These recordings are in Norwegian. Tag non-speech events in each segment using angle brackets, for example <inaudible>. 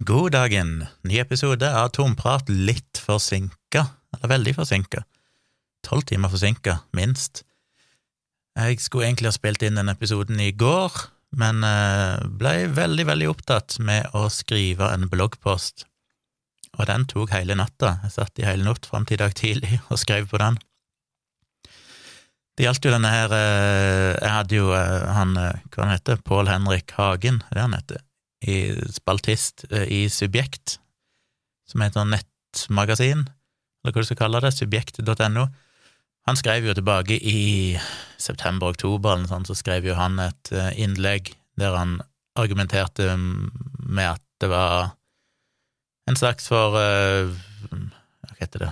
God dagen! Ny episode av Tomprat litt forsinka, eller veldig forsinka. Tolv timer forsinka, minst. Jeg skulle egentlig ha spilt inn den episoden i går, men eh, ble veldig, veldig opptatt med å skrive en bloggpost, og den tok hele natta. Jeg satt i hele natt fram til i dag tidlig og skrev på den. Det gjaldt jo denne her eh, Jeg hadde jo eh, han Hva han heter Pål Henrik Hagen, er det han heter? I spaltist i Subjekt, som heter nettmagasin, eller hva du skal kalle det, subjekt.no. Han skrev jo tilbake i september-oktober, så skrev jo han et innlegg der han argumenterte med at det var en slags for Hva heter det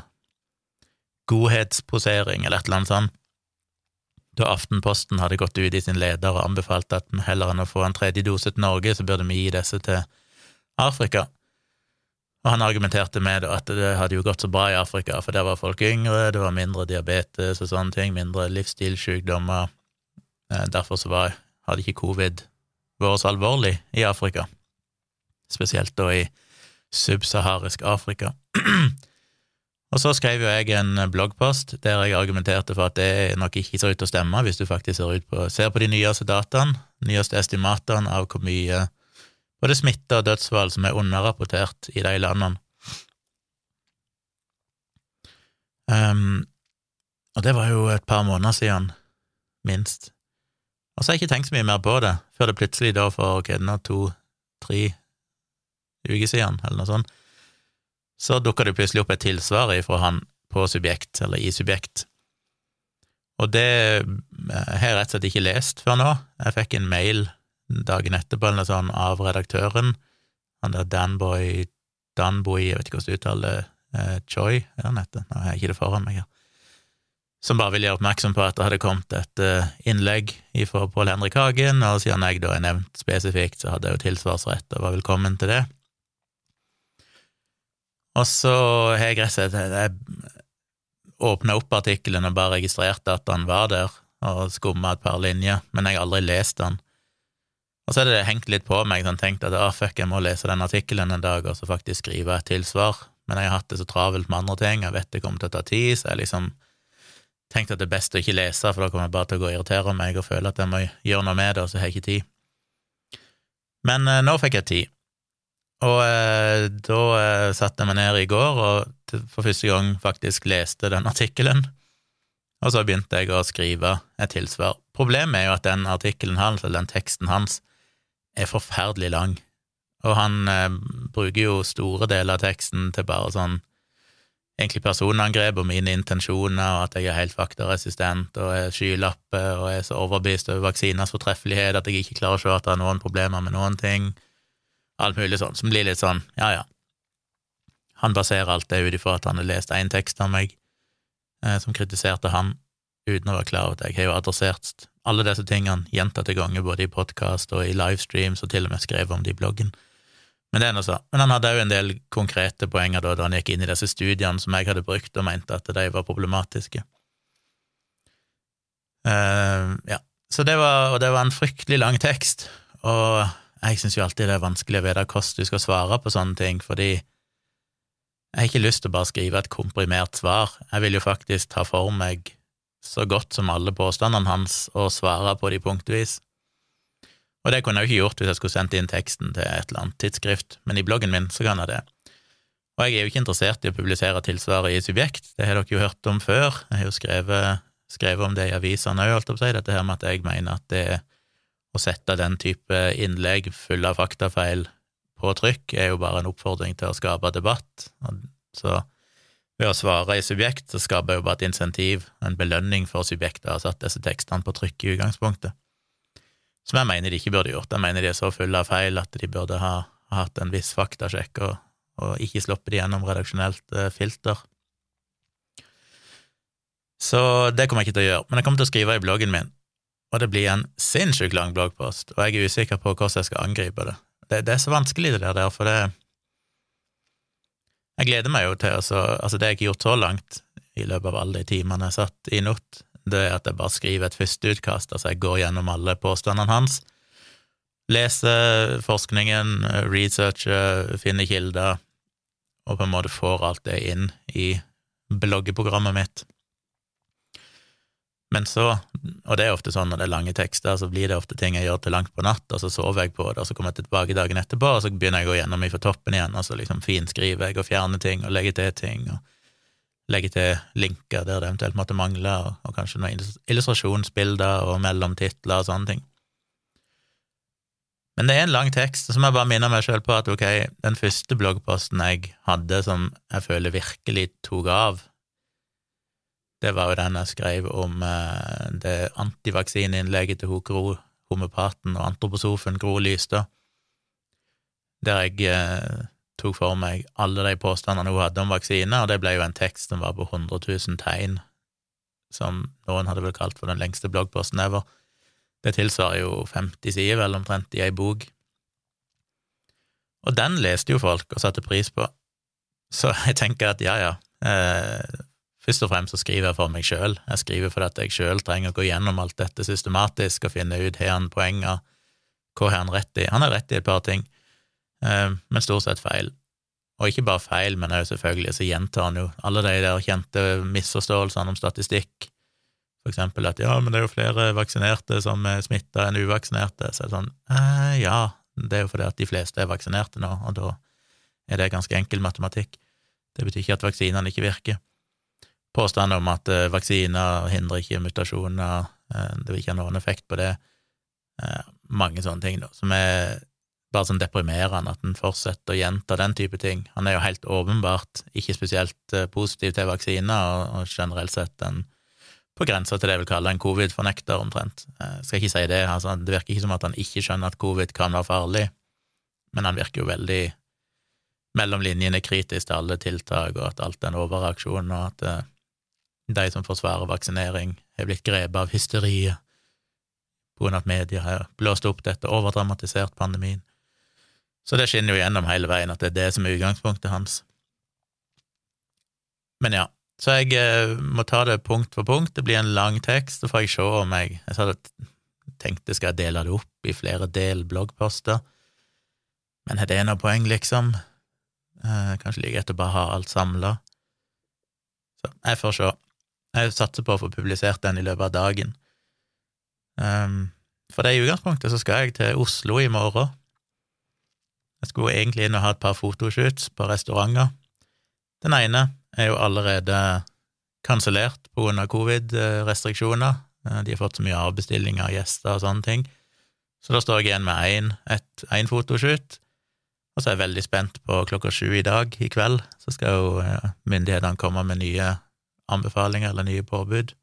Godhetsposering, eller et eller annet sånt da Aftenposten hadde gått ut i sin leder og anbefalt at heller enn å få en tredje dose til Norge, så burde vi gi disse til Afrika. Og han argumenterte med at det hadde jo gått så bra i Afrika, for der var folk yngre, det var mindre diabetes og sånne ting, mindre livsstilssykdommer. Eh, derfor så var, hadde ikke covid vært så alvorlig i Afrika, spesielt da i subsaharisk Afrika. <clears throat> Og så skrev jo jeg en bloggpost der jeg argumenterte for at det nok ikke ser ut til å stemme hvis du faktisk ser, på, ser på de nyeste dataene, nyeste estimatene av hvor mye både smitte og dødsfall som er underrapportert i de landene. Um, og det var jo et par måneder siden, minst. Og så har jeg ikke tenkt så mye mer på det, før det plutselig da for ok, nå to-tre uker siden, eller noe sånt, så dukka det plutselig opp et tilsvar fra han på subjekt, eller i subjekt. Og det har jeg rett og slett ikke lest før nå. Jeg fikk en mail dagen etterpå eller noe sånt av redaktøren, han der Danboy Danboy, jeg vet ikke hvordan du uttaler eh, Choi, er han heter? Nå har jeg ikke det foran meg her. Som bare ville gjøre oppmerksom på at det hadde kommet et uh, innlegg fra Pål Henrik Hagen, og siden jeg da er nevnt spesifikt, så hadde jeg jo tilsvarsrett og var velkommen til det. Og så har jeg rett og slett åpna opp artikkelen og bare registrerte at han var der, og skumma et par linjer, men jeg har aldri lest den. Og så har det hengt litt på meg, sånn tenkt at ah, fuck, jeg må lese den artikkelen en dag, og så faktisk skrive et tilsvar, men jeg har hatt det så travelt med andre ting, jeg vet det kommer til å ta tid, så jeg liksom tenkte at det er best å ikke lese, for da kommer jeg bare til å gå og irritere meg og føle at jeg må gjøre noe med det, og så har jeg ikke tid. Men eh, nå fikk jeg tid. Og eh, da eh, satte jeg meg ned i går og for første gang faktisk leste den artikkelen, og så begynte jeg å skrive et tilsvar. Problemet er jo at den artikkelen hans, eller den teksten hans, er forferdelig lang, og han eh, bruker jo store deler av teksten til bare sånn egentlig personangrep og mine intensjoner, og at jeg er helt faktaresistent og er skylapper og er så overbevist over vaksiners fortreffelighet at jeg ikke klarer å se at det er noen problemer med noen ting alt mulig sånn, som blir litt sånn, ja ja. Han baserer alt det ut ifra at han har lest én tekst av meg eh, som kritiserte han, uten å være klar over at jeg har jo adressert alle disse tingene gjentatte ganger, både i podkast og i livestreams, og til og med skrevet om det i bloggen. Men det er noe så. Men han hadde òg en del konkrete poenger da, da han gikk inn i disse studiene som jeg hadde brukt, og mente at de var problematiske. Uh, ja. Så det var, og det var en fryktelig lang tekst, og jeg syns jo alltid det er vanskelig å vite hvordan du skal svare på sånne ting, fordi jeg har ikke lyst til å bare skrive et komprimert svar. Jeg vil jo faktisk ta for meg så godt som alle påstandene hans og svare på de punktvis. Og det kunne jeg jo ikke gjort hvis jeg skulle sendt inn teksten til et eller annet tidsskrift, men i bloggen min så kan jeg det. Og jeg er jo ikke interessert i å publisere tilsvaret i Subjekt, det har dere jo hørt om før, jeg har jo skrevet, skrevet om det i avisene òg, holdt jeg på å si, dette her med at jeg mener at det er å sette den type innlegg fulle av faktafeil på trykk er jo bare en oppfordring til å skape debatt. Så ved å svare i subjekt, så skaper jeg jo bare et insentiv, en belønning for subjektet ha satt disse tekstene på trykk i utgangspunktet. Som jeg mener de ikke burde gjort. Jeg mener de er så fulle av feil at de burde ha, ha hatt en viss faktasjekk og, og ikke sluppet det gjennom redaksjonelt eh, filter. Så det kommer jeg ikke til å gjøre, men jeg kommer til å skrive i bloggen min og det blir en sinnssykt lang bloggpost, og jeg er usikker på hvordan jeg skal angripe det. Det, det er så vanskelig, det der, for det Jeg gleder meg jo til å Altså, det jeg ikke har gjort så langt i løpet av alle de timene jeg satt i NOT, det er at jeg bare skriver et førsteutkast, altså jeg går gjennom alle påstandene hans, leser forskningen, researcher, finner kilder, og på en måte får alt det inn i bloggeprogrammet mitt. Men så, og det er ofte sånn når det er lange tekster, så blir det ofte ting jeg gjør til langt på natt, og så sover jeg på det, og så kommer jeg tilbake dagen etterpå, og så begynner jeg å gå gjennom fra toppen igjen, og så liksom finskriver jeg og fjerner ting og legger til ting, og legger til linker der det eventuelt måtte mangle, og, og kanskje noen illustrasjonsbilder og mellomtitler og sånne ting. Men det er en lang tekst, og så må jeg bare minne meg sjøl på at ok, den første bloggposten jeg hadde som jeg føler virkelig tok av, det var jo den jeg skrev om eh, det antivaksineinnlegget til Gro, homopaten og antroposofen Gro Lystad, der jeg eh, tok for meg alle de påstandene hun hadde om vaksine, og det ble jo en tekst som var på 100 000 tegn, som noen hadde vel kalt for den lengste bloggposten ever. Det tilsvarer jo 50 sider, vel omtrent, i ei bok. Og den leste jo folk og satte pris på, så jeg tenker at ja, ja, eh, først og fremst så skriver jeg for meg sjøl. Jeg skriver fordi jeg sjøl trenger å gå gjennom alt dette systematisk og finne ut har han poenger, hva har han rett i? Han har rett i et par ting, eh, men stort sett feil. Og ikke bare feil, men også selvfølgelig så gjentar han jo alle de der kjente misforståelsene om statistikk for eksempel at ja, men det er jo flere vaksinerte som er smitta enn uvaksinerte, så er sånn eh, ja, det er jo fordi at de fleste er vaksinerte nå, og da er det ganske enkel matematikk. Det betyr ikke at vaksinene ikke virker. Påstanden om at eh, vaksiner hindrer ikke mutasjoner, eh, det vil ikke ha noen effekt på det, eh, mange sånne ting, da, som er bare sånn deprimerende at en fortsetter å gjenta den type ting. Han er jo helt åpenbart ikke spesielt positiv til vaksiner, og, generelt sett en på grensa til det jeg vil kalle en covid-fornekter, omtrent. Jeg skal ikke si det, altså, det virker ikke som at han ikke skjønner at covid kan være farlig, men han virker jo veldig mellom linjene kritisk til alle tiltak, og at alt er en overreaksjon, og at de som forsvarer vaksinering, har blitt grepet av hysteriet på grunn av at media har blåst opp dette, overdramatisert pandemien. Så det skinner jo gjennom hele veien at det er det som er utgangspunktet hans. Men ja, så jeg eh, må ta det punkt for punkt. Det blir en lang tekst, så får jeg se om jeg Jeg hadde tenkt jeg skal dele det opp i flere del-bloggposter, men er det noe poeng, liksom? Eh, kanskje like etter bare ha alt samla. Så jeg får se. Jeg satser på å få publisert den i løpet av dagen. Um, for det i utgangspunktet så skal jeg til Oslo i morgen. Jeg skulle egentlig inn og ha et par fotoshoots på restauranter. Den ene er jo allerede kansellert pga. covid-restriksjoner. Eh, de har fått så mye avbestillinger av gjester og sånne ting. Så da står jeg igjen med én fotoshoot, og så er jeg veldig spent på klokka sju i dag, i kveld, så skal jo eh, myndighetene komme med nye anbefalinger eller nye påbud.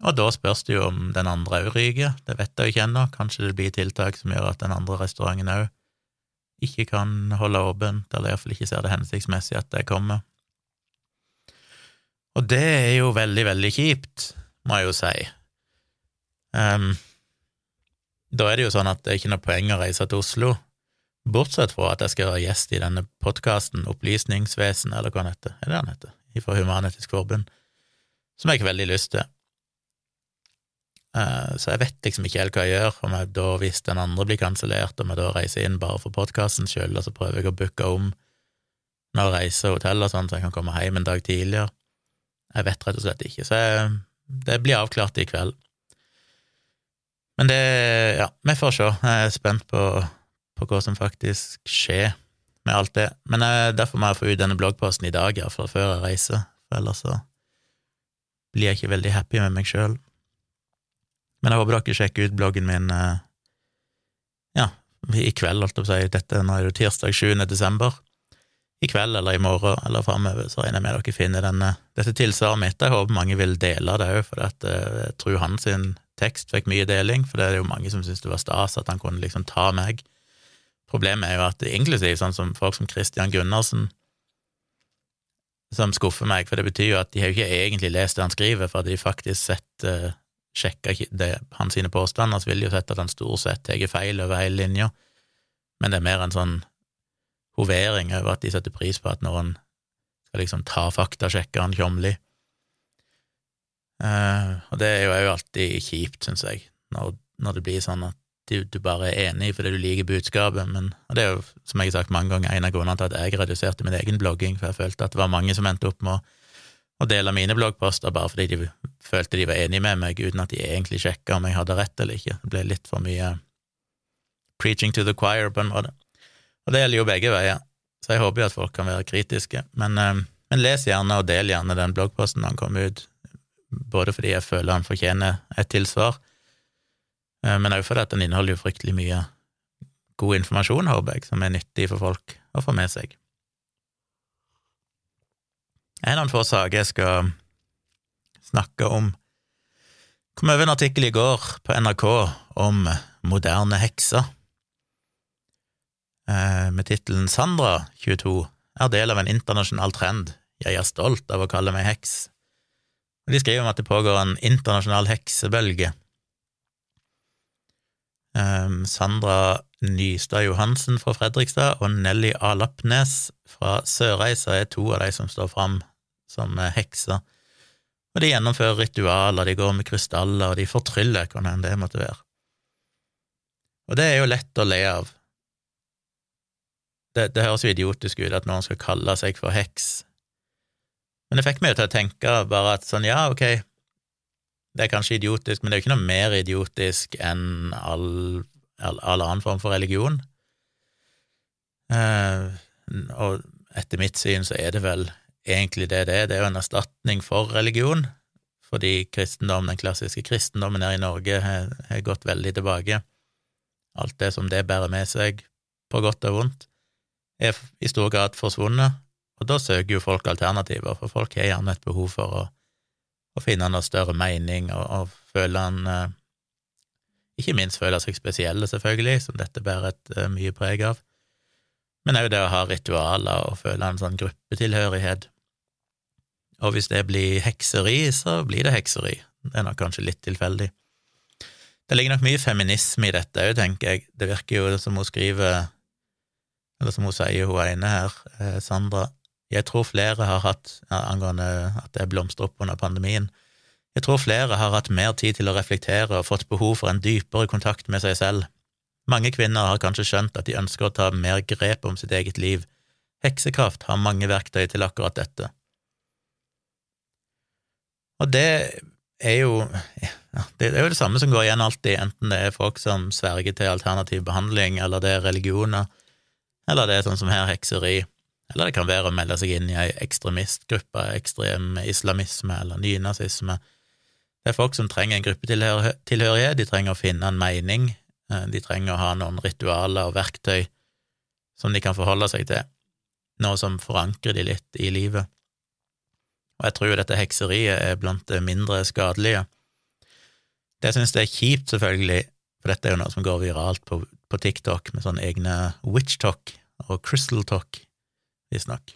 Og da spørs det jo om den andre òg ryker, det vet jeg jo ikke ennå, kanskje det blir tiltak som gjør at den andre restauranten òg ikke kan holde åpent, eller iallfall ikke ser det hensiktsmessig at det kommer. Og det er jo veldig, veldig kjipt, må jeg jo si. Um, da er det jo sånn at det er ikke noe poeng å reise til Oslo, bortsett fra at jeg skal være gjest i denne podkasten Opplysningsvesen, eller hva den heter, er det den heter, fra Human-Etisk Forbund, som jeg ikke har veldig lyst til. Uh, så jeg vet liksom ikke helt hva jeg gjør, om jeg da, hvis den andre blir kansellert, om jeg da reiser inn bare for podkasten sjøl, og så prøver jeg å booke om når jeg reiser hotell og sånn, så jeg kan komme hjem en dag tidligere. Jeg vet rett og slett ikke, så jeg, det blir avklart i kveld. Men det Ja, vi får se. Jeg er spent på, på hva som faktisk skjer med alt det. Men jeg, derfor må jeg få ut denne bloggposten i dag, iallfall før jeg reiser, for ellers så blir jeg ikke veldig happy med meg sjøl. Men jeg håper dere sjekker ut bloggen min eh, ja, i kveld, holdt jeg på å si. Dette, nå er det tirsdag 7. desember i kveld eller i morgen eller framover, så regner jeg med dere finner denne, dette tilsvaret mitt. Jeg håper mange vil dele det òg, for at, eh, jeg tror hans tekst fikk mye deling, for det er jo mange som syntes det var stas at han kunne liksom ta meg. Problemet er jo at inklusiv sånn som folk som Christian Gundersen, som skuffer meg, for det betyr jo at de har jo ikke egentlig lest det han skriver, for de faktisk sett eh, sjekka hans påstander, så ville de jo sett at han stort sett tar feil over hele linja, men det er mer en sånn hovering over at de setter pris på at noen skal liksom ta faktasjekkeren tjommelig. Uh, og det er jo òg alltid kjipt, syns jeg, når, når, det blir sånn at du, du bare er enig fordi du liker budskapet, men og det er jo, som jeg har sagt mange ganger, en av grunnene til at jeg reduserte min egen blogging, for jeg følte at det var mange som endte opp med å, å dele mine bloggposter bare fordi de følte de var enige med meg, uten at de egentlig sjekka om jeg hadde rett eller ikke. Det ble litt for mye preaching to the choir, på en måte. Og det gjelder jo begge veier, så jeg håper jo at folk kan være kritiske. Men, eh, men les gjerne og del gjerne den bloggposten når den kommer ut, både fordi jeg føler han fortjener et tilsvar, men òg fordi den inneholder jo fryktelig mye god informasjon, håper jeg, som er nyttig for folk å få med seg. En av de få saker jeg skal snakke om kom over en artikkel i går på NRK om moderne hekser, eh, med tittelen Sandra, 22, er del av en internasjonal trend. Jeg er stolt av å kalle meg heks. De skriver om at det pågår en internasjonal heksebølge Um, Sandra Nystad Johansen fra Fredrikstad og Nelly A. Lappnes fra Sørreisa er to av de som står fram som hekser. Og de gjennomfører ritualer, de går med krystaller, og de fortryller, hvordan enn det måtte være. Og det er jo lett å le av. Det, det høres jo idiotisk ut at noen skal kalle seg for heks, men det fikk meg til å tenke bare at sånn, ja, ok, det er kanskje idiotisk, men det er jo ikke noe mer idiotisk enn all, all, all annen form for religion. Eh, og etter mitt syn så er det vel egentlig det det er. Det er jo en erstatning for religion, fordi kristendom, den klassiske kristendommen her i Norge har, har gått veldig tilbake. Alt det som det bærer med seg, på godt og vondt, er i stor grad forsvunnet, og da søker jo folk alternativer, for folk har gjerne et behov for å og finne noe større mening og, og føle han eh, Ikke minst føle seg spesielle, selvfølgelig, som dette bærer et eh, mye preg av, men òg det å ha ritualer og føle en sånn gruppetilhørighet. Og hvis det blir hekseri, så blir det hekseri. Det er nok kanskje litt tilfeldig. Det ligger nok mye feminisme i dette òg, tenker jeg. Det virker jo som hun skriver, eller som hun sier, hun ene her, eh, Sandra, jeg tror flere har hatt, angående at det blomstrer opp under pandemien, jeg tror flere har hatt mer tid til å reflektere og fått behov for en dypere kontakt med seg selv. Mange kvinner har kanskje skjønt at de ønsker å ta mer grep om sitt eget liv. Heksekraft har mange verktøy til akkurat dette. Og det er jo det er jo det samme som går igjen alltid, enten det er folk som sverger til alternativ behandling, eller det er religioner, eller det er sånn som her hekseri. Eller det kan være å melde seg inn i ei ekstremistgruppe, ekstrem islamisme eller nynazisme. Det er folk som trenger en gruppetilhørighet, de trenger å finne en mening, eh, de trenger å ha noen ritualer og verktøy som de kan forholde seg til, noe som forankrer de litt i livet. Og jeg tror dette hekseriet er blant det mindre skadelige. Det synes jeg er kjipt, selvfølgelig, for dette er jo noe som går viralt på, på TikTok med sånne egne witch talk og crystal talk visstnok.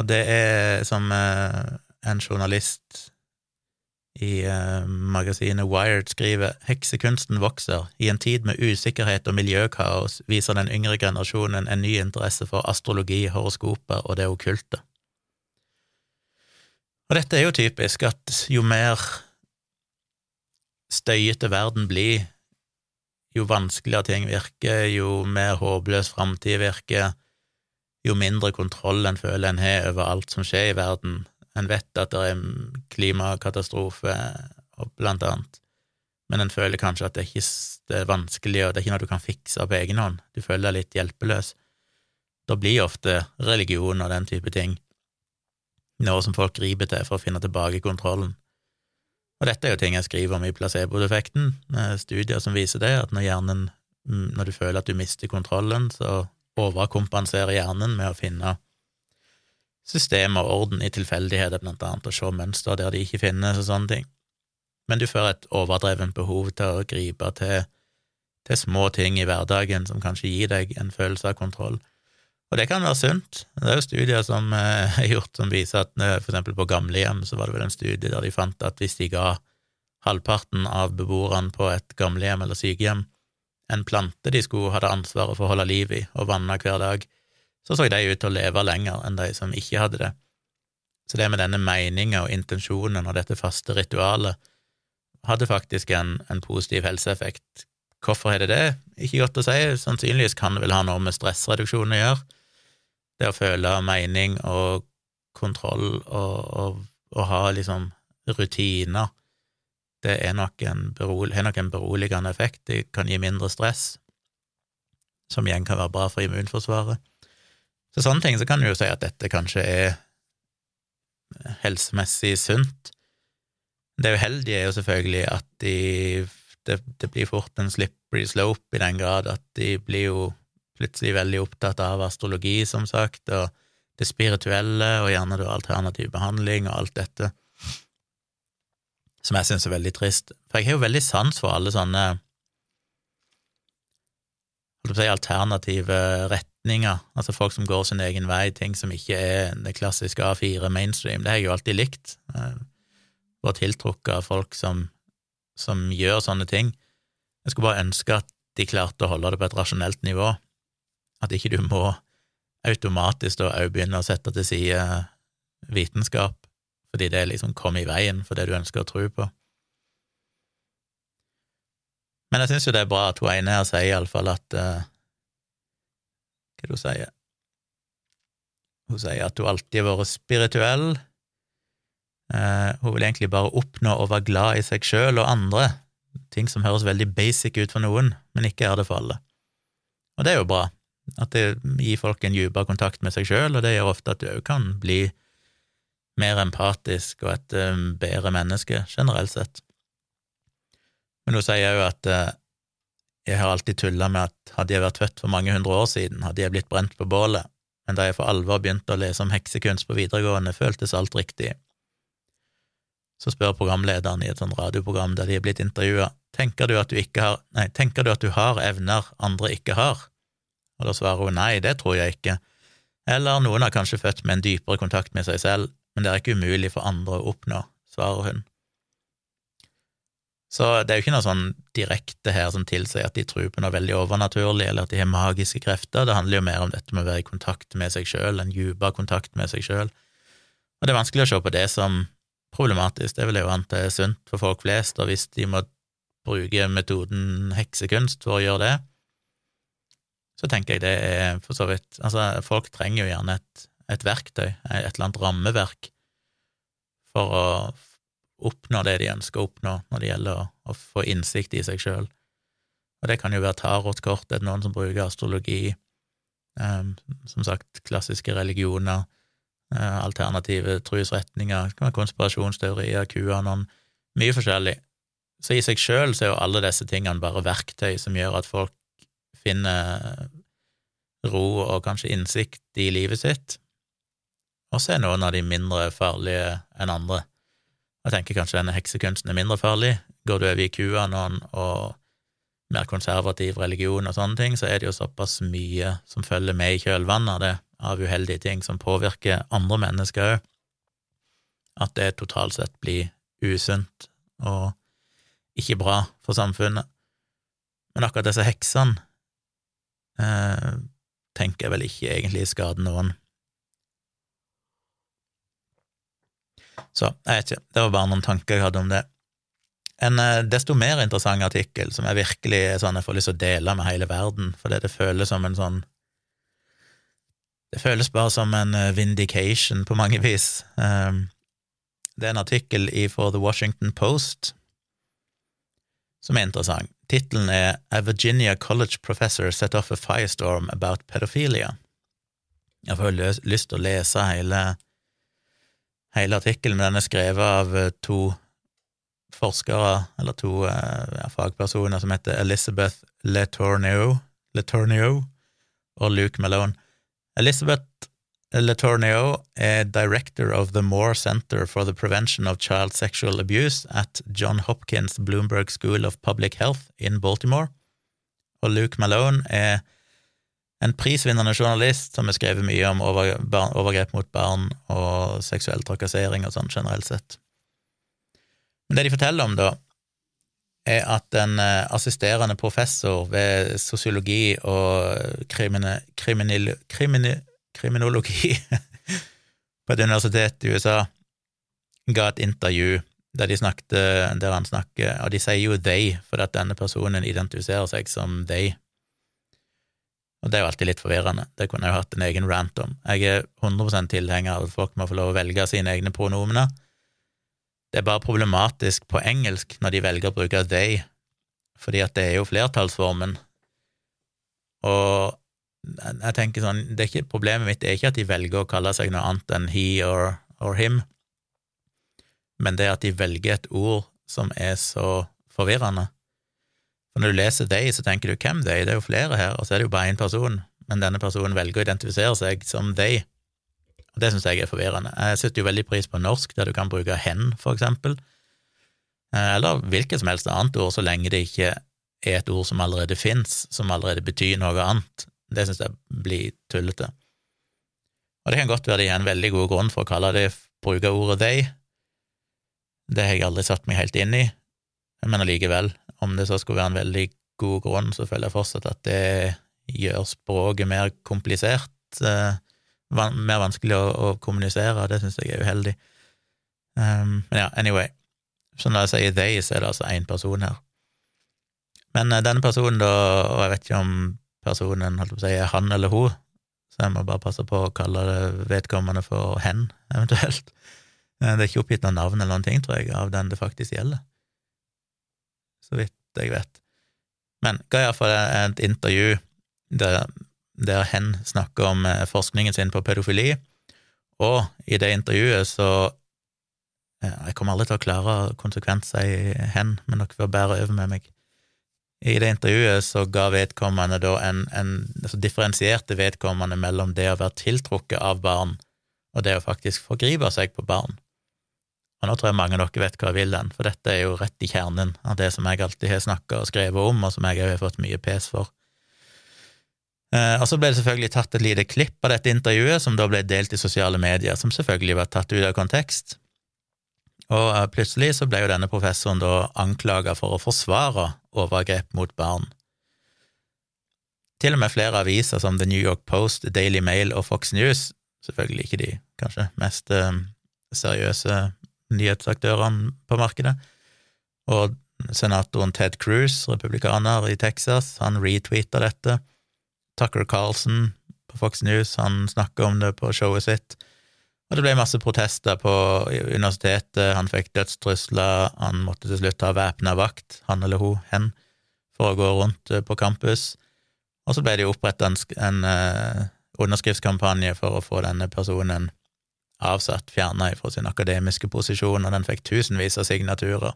Og det er som eh, en journalist i eh, magasinet Wired skriver, heksekunsten vokser. I en tid med usikkerhet og miljøkaos viser den yngre generasjonen en ny interesse for astrologi, horoskoper og det okkulte. Og dette er jo typisk, at jo mer støyete verden blir, jo vanskeligere ting virker, jo mer håpløs framtid virker, jo mindre kontroll en føler en har over alt som skjer i verden. En vet at det er klimakatastrofe, blant annet, men en føler kanskje at det, er, ikke, det er vanskelig, og det er ikke noe du kan fikse på egen hånd. Du føler deg litt hjelpeløs. Da blir ofte religion og den type ting noe som folk griper til for å finne tilbake kontrollen. Og dette er jo ting jeg skriver om i placeboeffekten, studier som viser det, at når hjernen, mm, når du føler at du mister kontrollen, så overkompensere hjernen med å finne system og orden i tilfeldigheter, blant annet, og se mønster der de ikke finnes, og sånne ting. Men du får et overdrevent behov til å gripe til, til små ting i hverdagen som kanskje gir deg en følelse av kontroll. Og det kan være sunt. Det er jo studier som eh, er gjort som viser at eh, for eksempel på gamlehjem så var det vel en studie der de fant at hvis de ga halvparten av beboerne på et gamlehjem eller sykehjem en plante de skulle hadde ansvaret for å holde liv i og vanne hver dag, så så de ut til å leve lenger enn de som ikke hadde det. Så det med denne meninga og intensjonen og dette faste ritualet hadde faktisk en, en positiv helseeffekt. Hvorfor er det det? Ikke godt å si. Sannsynligvis kan det vel ha noe med stressreduksjon å gjøre. Det å føle mening og kontroll og, og, og ha liksom rutiner, det er nok en har nok en beroligende effekt. Det kan gi mindre stress, som igjen kan være bra for immunforsvaret. Så sånne ting så kan du jo si at dette kanskje er helsemessig sunt. Det uheldige er jo selvfølgelig at de, det, det, blir fort en slippery slope i den grad at de blir jo plutselig veldig opptatt av astrologi, som sagt, og det spirituelle, og gjerne da alternativ behandling og alt dette, som jeg syns er veldig trist. For jeg har jo veldig sans for alle sånne si, alternative retninger, altså folk som går sin egen vei, ting som ikke er det klassiske A4 mainstream. Det har jeg jo alltid likt. Vært tiltrukket av folk som, som gjør sånne ting. Jeg skulle bare ønske at de klarte å holde det på et rasjonelt nivå, at ikke du må automatisk da òg begynne å sette til side vitenskap, fordi det liksom kommer i veien for det du ønsker å tro på. Men jeg syns jo det er bra at hun ene her sier iallfall at uh, Hva er det hun sier? Hun sier at hun alltid har vært spirituell. Uh, hun vil egentlig bare oppnå å være glad i seg sjøl og andre, ting som høres veldig basic ut for noen, men ikke er det for alle. Og det er jo bra. At det gir folk en dypere kontakt med seg sjøl, og det gjør ofte at du òg kan bli mer empatisk og et um, bedre menneske, generelt sett. Men hun sier òg at uh, jeg har alltid tulla med at hadde jeg vært født for mange hundre år siden, hadde jeg blitt brent på bålet, men da jeg for alvor begynte å lese om heksekunst på videregående, føltes alt riktig. Så spør programlederen i et sånt radioprogram der de er blitt intervjua, tenker du at du ikke har, nei, tenker du at du har evner andre ikke har? Og da svarer hun nei, det tror jeg ikke. Eller noen har kanskje født med en dypere kontakt med seg selv, men det er ikke umulig for andre å oppnå, svarer hun. Så det er jo ikke noe sånn direkte her som tilsier at de tror på noe veldig overnaturlig, eller at de har magiske krefter, det handler jo mer om dette med å være i kontakt med seg sjøl, en dypere kontakt med seg sjøl. Og det er vanskelig å se på det som problematisk, det vil jeg jo anta er sunt for folk flest, og hvis de må bruke metoden heksekunst for å gjøre det, så tenker jeg det er for så vidt Altså, folk trenger jo gjerne et, et verktøy, et eller annet rammeverk, for å oppnå det de ønsker å oppnå når det gjelder å, få innsikt i seg sjøl. Og det kan jo være tarotkort, er noen som bruker astrologi, um, som sagt, klassiske religioner, uh, alternative trosretninger, det kan være konspirasjonsteorier, QAnon, mye forskjellig. Så i seg sjøl så er jo alle disse tingene bare verktøy som gjør at folk finner ro og kanskje innsikt i livet sitt, og så er noen av de mindre farlige enn andre. Jeg tenker kanskje denne heksekunsten er mindre farlig. Går du over i QAnon og mer konservativ religion og sånne ting, så er det jo såpass mye som følger med i kjølvannet av det, av uheldige ting som påvirker andre mennesker òg, at det totalt sett blir usunt og ikke bra for samfunnet. Men akkurat disse heksene eh, tenker jeg vel ikke egentlig skader noen. Så jeg vet ikke, det var bare noen tanker jeg hadde om det. En eh, desto mer interessant artikkel, som jeg virkelig sånn jeg får lyst til å dele med hele verden, fordi det føles som en sånn Det føles bare som en eh, vindication på mange vis. Um, det er en artikkel i For The Washington Post som er interessant. Tittelen er A Virginia College Professor Set Off a Firestorm About Pedophilia. Jeg får lyst til å lese hele, hele artikkelen, men den er skrevet av eh, to forskere, eller to eh, ja, fagpersoner, som heter Elizabeth Letourneau og Luke Malone. Elizabeth Letourneau er director of the Moore Center for the Prevention of Child Sexual Abuse at John Hopkins Bloomberg School of Public Health in Baltimore. Og Luke Malone er en prisvinnende journalist som har skrevet mye om overgrep mot barn og seksuell trakassering og sånn generelt sett. Men det de forteller om, da, er at en eh, assisterende professor ved sosiologi og krimine, kriminil, krimine, kriminologi <laughs> på et universitet i USA ga et intervju der, de snakket, der han snakker Og de sier jo they, fordi at denne personen identifiserer seg som they. Og det er jo alltid litt forvirrende. Det kunne jeg jo hatt en egen rant om. Jeg er 100 tilhenger av at folk må få lov å velge sine egne pronomener. Det er bare problematisk på engelsk når de velger å bruke they, fordi at det er jo flertallsformen. Og jeg tenker sånn, det er ikke, Problemet mitt er ikke at de velger å kalle seg noe annet enn he or, or him, men det er at de velger et ord som er så forvirrende. For når du leser de, så tenker du hvem de, Det er jo flere her, og så er det jo bare én person, men denne personen velger å identifisere seg som de. Og det syns jeg er forvirrende. Jeg setter jo veldig pris på norsk, der du kan bruke hen, for eksempel, eh, eller hvilket som helst annet ord, så lenge det ikke er et ord som allerede fins, som allerede betyr noe annet. Det syns jeg blir tullete. Og det kan godt være de har en veldig god grunn for å kalle det bruke ordet they. Det har jeg aldri satt meg helt inn i, men allikevel, om det så skulle være en veldig god grunn, så føler jeg fortsatt at det gjør språket mer komplisert, eh, mer vanskelig å, å kommunisere, det syns jeg er uheldig. Um, men ja, anyway, så når jeg sier they, så er det altså én person her. Men uh, denne personen, da, og jeg vet ikke om personen holdt på å si, er han eller hun, så jeg må bare passe på å kalle det vedkommende for hen, eventuelt. Uh, det er ikke oppgitt noe navn eller noen ting, tror jeg, av den det faktisk gjelder. Så vidt jeg vet. Men ga iallfall et intervju der der hen snakker om eh, forskningen sin på pedofili, og i det intervjuet så Jeg kommer aldri til å klare konsekvent si hen, men dere får bære over med meg. I det intervjuet så ga vedkommende da en, en altså differensierte vedkommende mellom det å være tiltrukket av barn og det å faktisk forgripe seg på barn. Og nå tror jeg mange av dere vet hva jeg vil den, for dette er jo rett i kjernen av det som jeg alltid har snakka og skrevet om, og som jeg òg har fått mye pes for. Eh, og så ble det selvfølgelig tatt et lite klipp av dette intervjuet, som da ble delt i sosiale medier, som selvfølgelig var tatt ut av kontekst. Og eh, plutselig så ble jo denne professoren da anklaga for å forsvare overgrep mot barn. Til og med flere aviser som The New York Post, Daily Mail og Fox News, selvfølgelig ikke de kanskje mest eh, seriøse nyhetsaktørene på markedet, og senatoren Ted Cruz, republikaner i Texas, han retweeta dette Tucker Carlson på Fox News, han snakka om det på showet sitt. Og det ble masse protester på universitetet, han fikk dødstrusler, han måtte til slutt ha væpna vakt, han eller hun, hen, for å gå rundt eh, på campus. Og så ble det jo oppretta en, en uh, underskriftskampanje for å få denne personen avsatt, fjerna fra sin akademiske posisjon, og den fikk tusenvis av signaturer.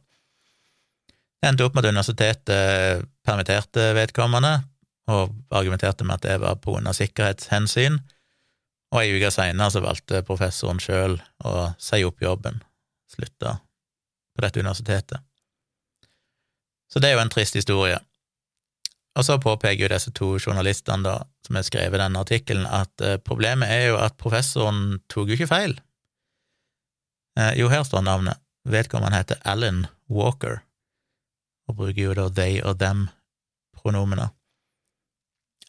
Det endte opp med at universitetet permitterte vedkommende, og argumenterte med at det var grunn sikkerhetshensyn, og ei uke seinere valgte professoren sjøl å si opp jobben, slutta på dette universitetet. Så det er jo en trist historie. Og så påpeker jo disse to journalistene da, som har skrevet denne artikkelen, at eh, problemet er jo at professoren tok jo ikke feil. Eh, jo, her står navnet. Vedkommende heter Alan Walker, og bruker jo da they og them-pronomene.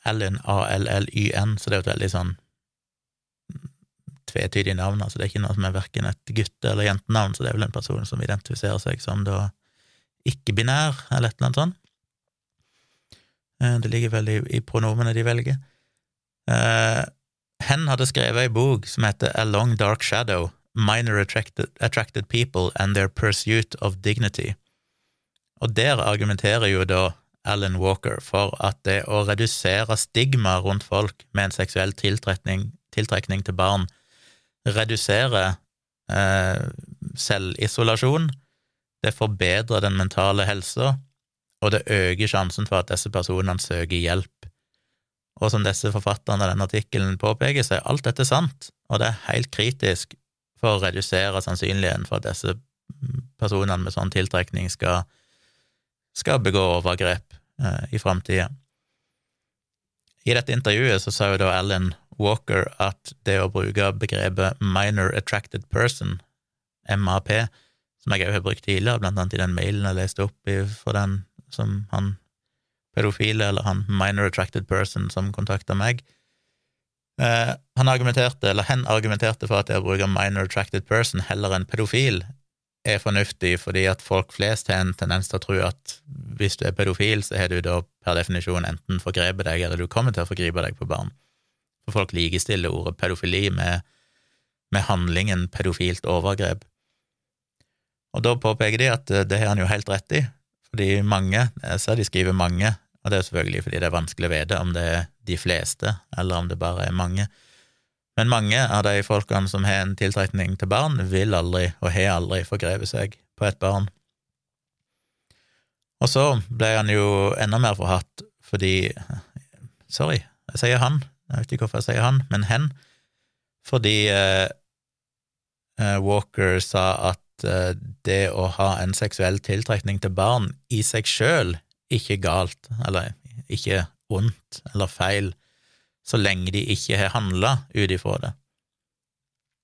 Alan, A-L-L-Y-N, så det er jo et veldig sånn tvetydig navn, altså det er ikke noe som er verken et gutte- eller jentenavn, så det er vel en person som identifiserer seg som da ikke-binær, eller et eller annet sånt. Eh, det ligger vel i, i pronomene de velger. Uh, Hen hadde skrevet ei bok som heter A Long Dark Shadow, Minor Attracted, Attracted People and Their Pursuit of Dignity. Og der argumenterer jo da Alan Walker for at det å redusere stigma rundt folk med en seksuell tiltrekning, tiltrekning til barn reduserer eh, selvisolasjon, det forbedrer den mentale helsa, og det øker sjansen for at disse personene søker hjelp. Og som disse forfatterne av denne artikkelen påpeker, så er alt dette sant, og det er helt kritisk for å redusere sannsynligheten for at disse personene med sånn tiltrekning skal skal begå overgrep eh, i framtida. I dette intervjuet så sa jo da Alan Walker at det å bruke begrepet minor attracted person, MAP, som jeg òg har brukt tidligere, blant annet i den mailen jeg leste opp i, for den som han pedofile, eller han minor attracted person som kontakta meg, eh, han argumenterte, eller hen argumenterte for at det å bruke minor attracted person heller enn pedofil er fornuftig fordi at folk flest har en tendens til å tro at hvis du er pedofil, så har du da per definisjon enten forgrepet deg, eller du kommer til å forgripe deg på barn. For folk likestiller ordet pedofili med, med handlingen pedofilt overgrep. Og da påpeker de at det har han jo helt rett i, fordi mange, jeg ser de skriver mange, og det er selvfølgelig fordi det er vanskelig å vite om det er de fleste, eller om det bare er mange. Men mange av de folkene som har en tiltrekning til barn, vil aldri, og har aldri, forgrepet seg på et barn. Og så ble han jo enda mer forhatt fordi Sorry, jeg sier han, jeg vet ikke hvorfor jeg sier han, men hen, fordi eh, eh Walker sa at eh, det å ha en seksuell tiltrekning til barn i seg sjøl ikke galt, eller ikke ondt eller feil, så lenge de ikke har handla ut ifra det.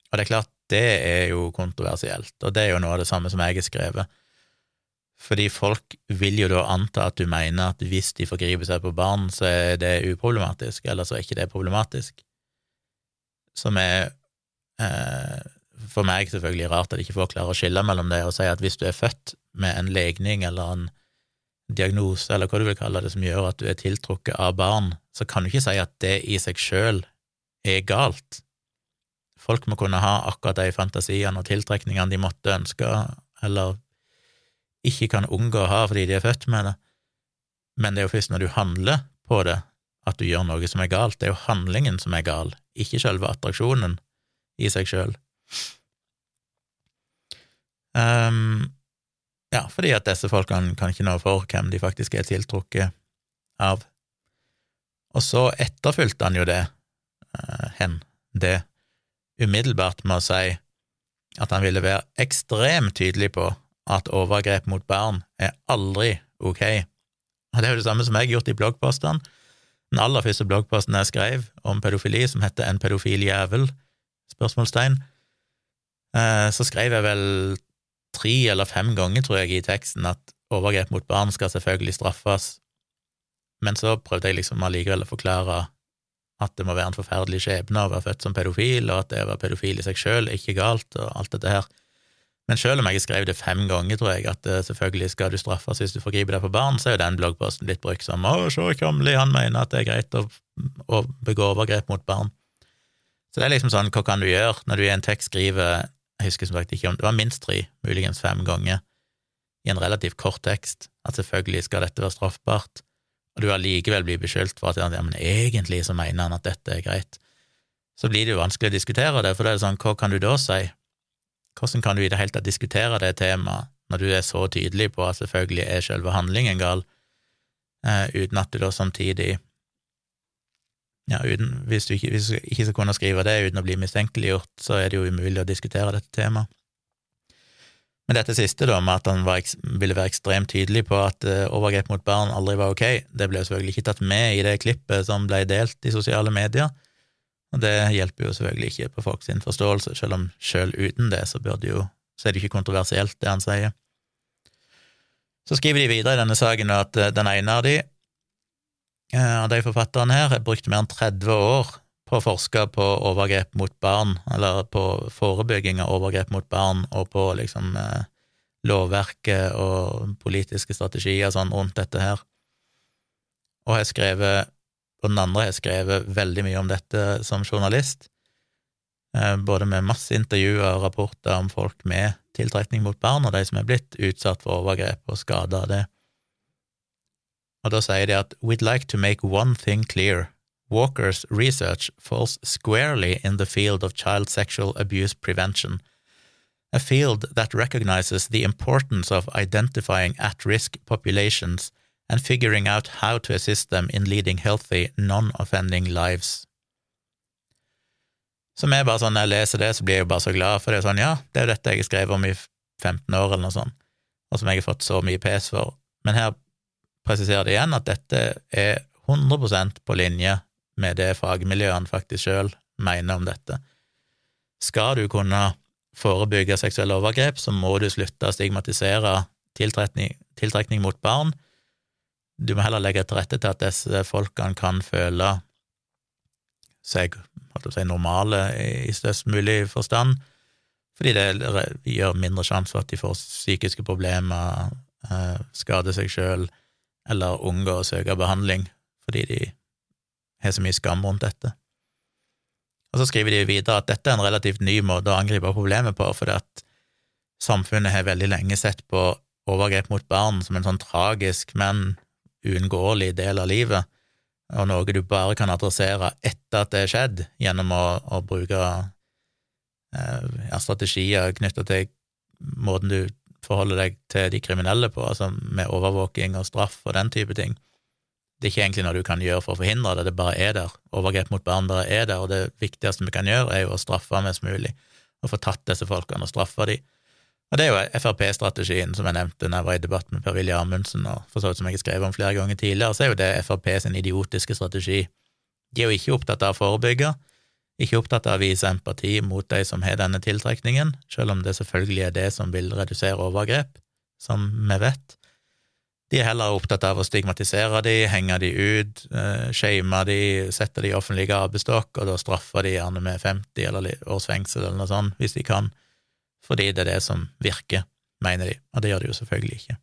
Og det er klart, det er jo kontroversielt, og det er jo noe av det samme som jeg har skrevet. Fordi folk vil jo da anta at du mener at hvis de forgriper seg på barn, så er det uproblematisk, eller så er ikke det problematisk. Som er eh, for meg selvfølgelig rart at ikke folk klarer å skille mellom det og si at hvis du er født med en legning eller en diagnose, eller hva du vil kalle det, som gjør at du er tiltrukket av barn, så kan du ikke si at det i seg sjøl er galt. Folk må kunne ha akkurat de fantasiene og tiltrekningene de måtte ønske, eller ikke kan unngå å ha fordi de er født med det, men det er jo først når du handler på det, at du gjør noe som er galt. Det er jo handlingen som er gal, ikke selve attraksjonen i seg sjøl. Um, ja, fordi at disse folkene kan ikke nå for hvem de faktisk er tiltrukket av. Og så etterfulgte han jo det, uh, hen, det, umiddelbart med å si at han ville være ekstremt tydelig på at overgrep mot barn er aldri ok. Og det er jo det samme som jeg har gjort i bloggpostene. Den aller første bloggposten jeg skrev om pedofili, som heter En pedofil jævel? spørsmålstegn, så skrev jeg vel tre eller fem ganger, tror jeg, i teksten at overgrep mot barn skal selvfølgelig straffes, men så prøvde jeg liksom allikevel å forklare at det må være en forferdelig skjebne å være født som pedofil, og at det å være pedofil i seg sjøl ikke galt, og alt dette her. Men selv om jeg skrev det fem ganger, tror jeg, at uh, selvfølgelig skal du straffes hvis du forgriper deg på barn, så er jo den bloggposten litt brukt som 'Å, se Kjomli, han mener at det er greit å, å begå overgrep mot barn'. Så det er liksom sånn, hva kan du gjøre når du i en tekst skriver jeg husker som sagt ikke om det var minst tre, muligens fem ganger, i en relativt kort tekst, at selvfølgelig skal dette være straffbart, og du allikevel blir beskyldt for at ja, men egentlig så mener han at dette er greit, så blir det jo vanskelig å diskutere det, for det er sånn, hva kan du da si? Hvordan kan du i det hele tatt diskutere det temaet når du er så tydelig på at selvfølgelig er selve handlingen gal, eh, uten at du da samtidig ja, uten, hvis, du ikke, hvis, du ikke, skal kunne skrive det uten å bli mistenkeliggjort, så er det jo umulig å diskutere dette temaet. Men dette siste, da, med at han var, ville være ekstremt tydelig på at uh, overgrep mot barn aldri var ok, det ble jo selvfølgelig ikke tatt med i det klippet som ble delt i sosiale medier, og det hjelper jo selvfølgelig ikke på folks forståelse, selv om selv uten det så, burde jo, så er det ikke kontroversielt, det han sier. Så skriver de videre i denne saken at uh, den ene av de Eh, av de forfatterne her har brukt mer enn 30 år på å forske på overgrep mot barn, eller på forebygging av overgrep mot barn, og på liksom eh, lovverket og politiske strategier sånn rundt dette her. Og har skrevet, og den andre har skrevet veldig mye om dette som journalist, eh, både med masse intervjuer og rapporter om folk med tiltrekning mot barn, og de som er blitt utsatt for overgrep og skada av det. Og da sier de at we'd like to make one thing clear. Walker's research falls squarely in the field of child sexual abuse prevention, a field that recognizes the importance of identifying at-risk populations and figuring out how to assist them in leading healthy, non-offending lives. Som er bare sånn, Når jeg leser det, så blir jeg bare så glad, for det er sånn, ja, det er jo dette jeg skrev om i 15 år, eller noe sånt, og som jeg har fått så mye pes for. Men her presisere det igjen, at dette er 100% på linje med det fagmiljøene faktisk sjøl mener om dette. Skal du kunne forebygge seksuelle overgrep, så må du slutte å stigmatisere tiltrekning, tiltrekning mot barn. Du må heller legge til rette til at disse folkene kan føle seg si, normale i størst mulig forstand, fordi det gjør mindre sjanse for at de får psykiske problemer, eh, skader seg sjøl eller unngår å søke behandling fordi de har så mye skam rundt dette. Og så skriver de videre at dette er en relativt ny måte å angripe problemet på, fordi at samfunnet har veldig lenge sett på overgrep mot barn som en sånn tragisk, men uunngåelig del av livet, og noe du bare kan adressere etter at det er skjedd, gjennom å, å bruke eh, strategier knytta til måten du forholder deg til de kriminelle på, altså med overvåking og straff og den type ting. Det er ikke egentlig noe du kan gjøre for å forhindre det, det bare er der. Overgrep mot barn bare er der, og det viktigste vi kan gjøre, er jo å straffe mest mulig, og få tatt disse folkene og straffe dem. Og det er jo Frp-strategien som jeg nevnte når jeg var i debatt med Per-Willy Amundsen, og for så vidt som jeg har skrevet om flere ganger tidligere, så er jo det Frp sin idiotiske strategi. De er jo ikke opptatt av å forebygge, ikke opptatt av å vise empati mot de som har denne tiltrekningen, selv om det selvfølgelig er det som vil redusere overgrep, som vi vet. De er heller opptatt av å stigmatisere de, henge de ut, uh, shame de, sette de i offentlig gabestokk, og da straffer de gjerne med 50 eller års fengsel eller noe sånt, hvis de kan fordi det er det som virker, mener de, og det gjør de jo selvfølgelig ikke.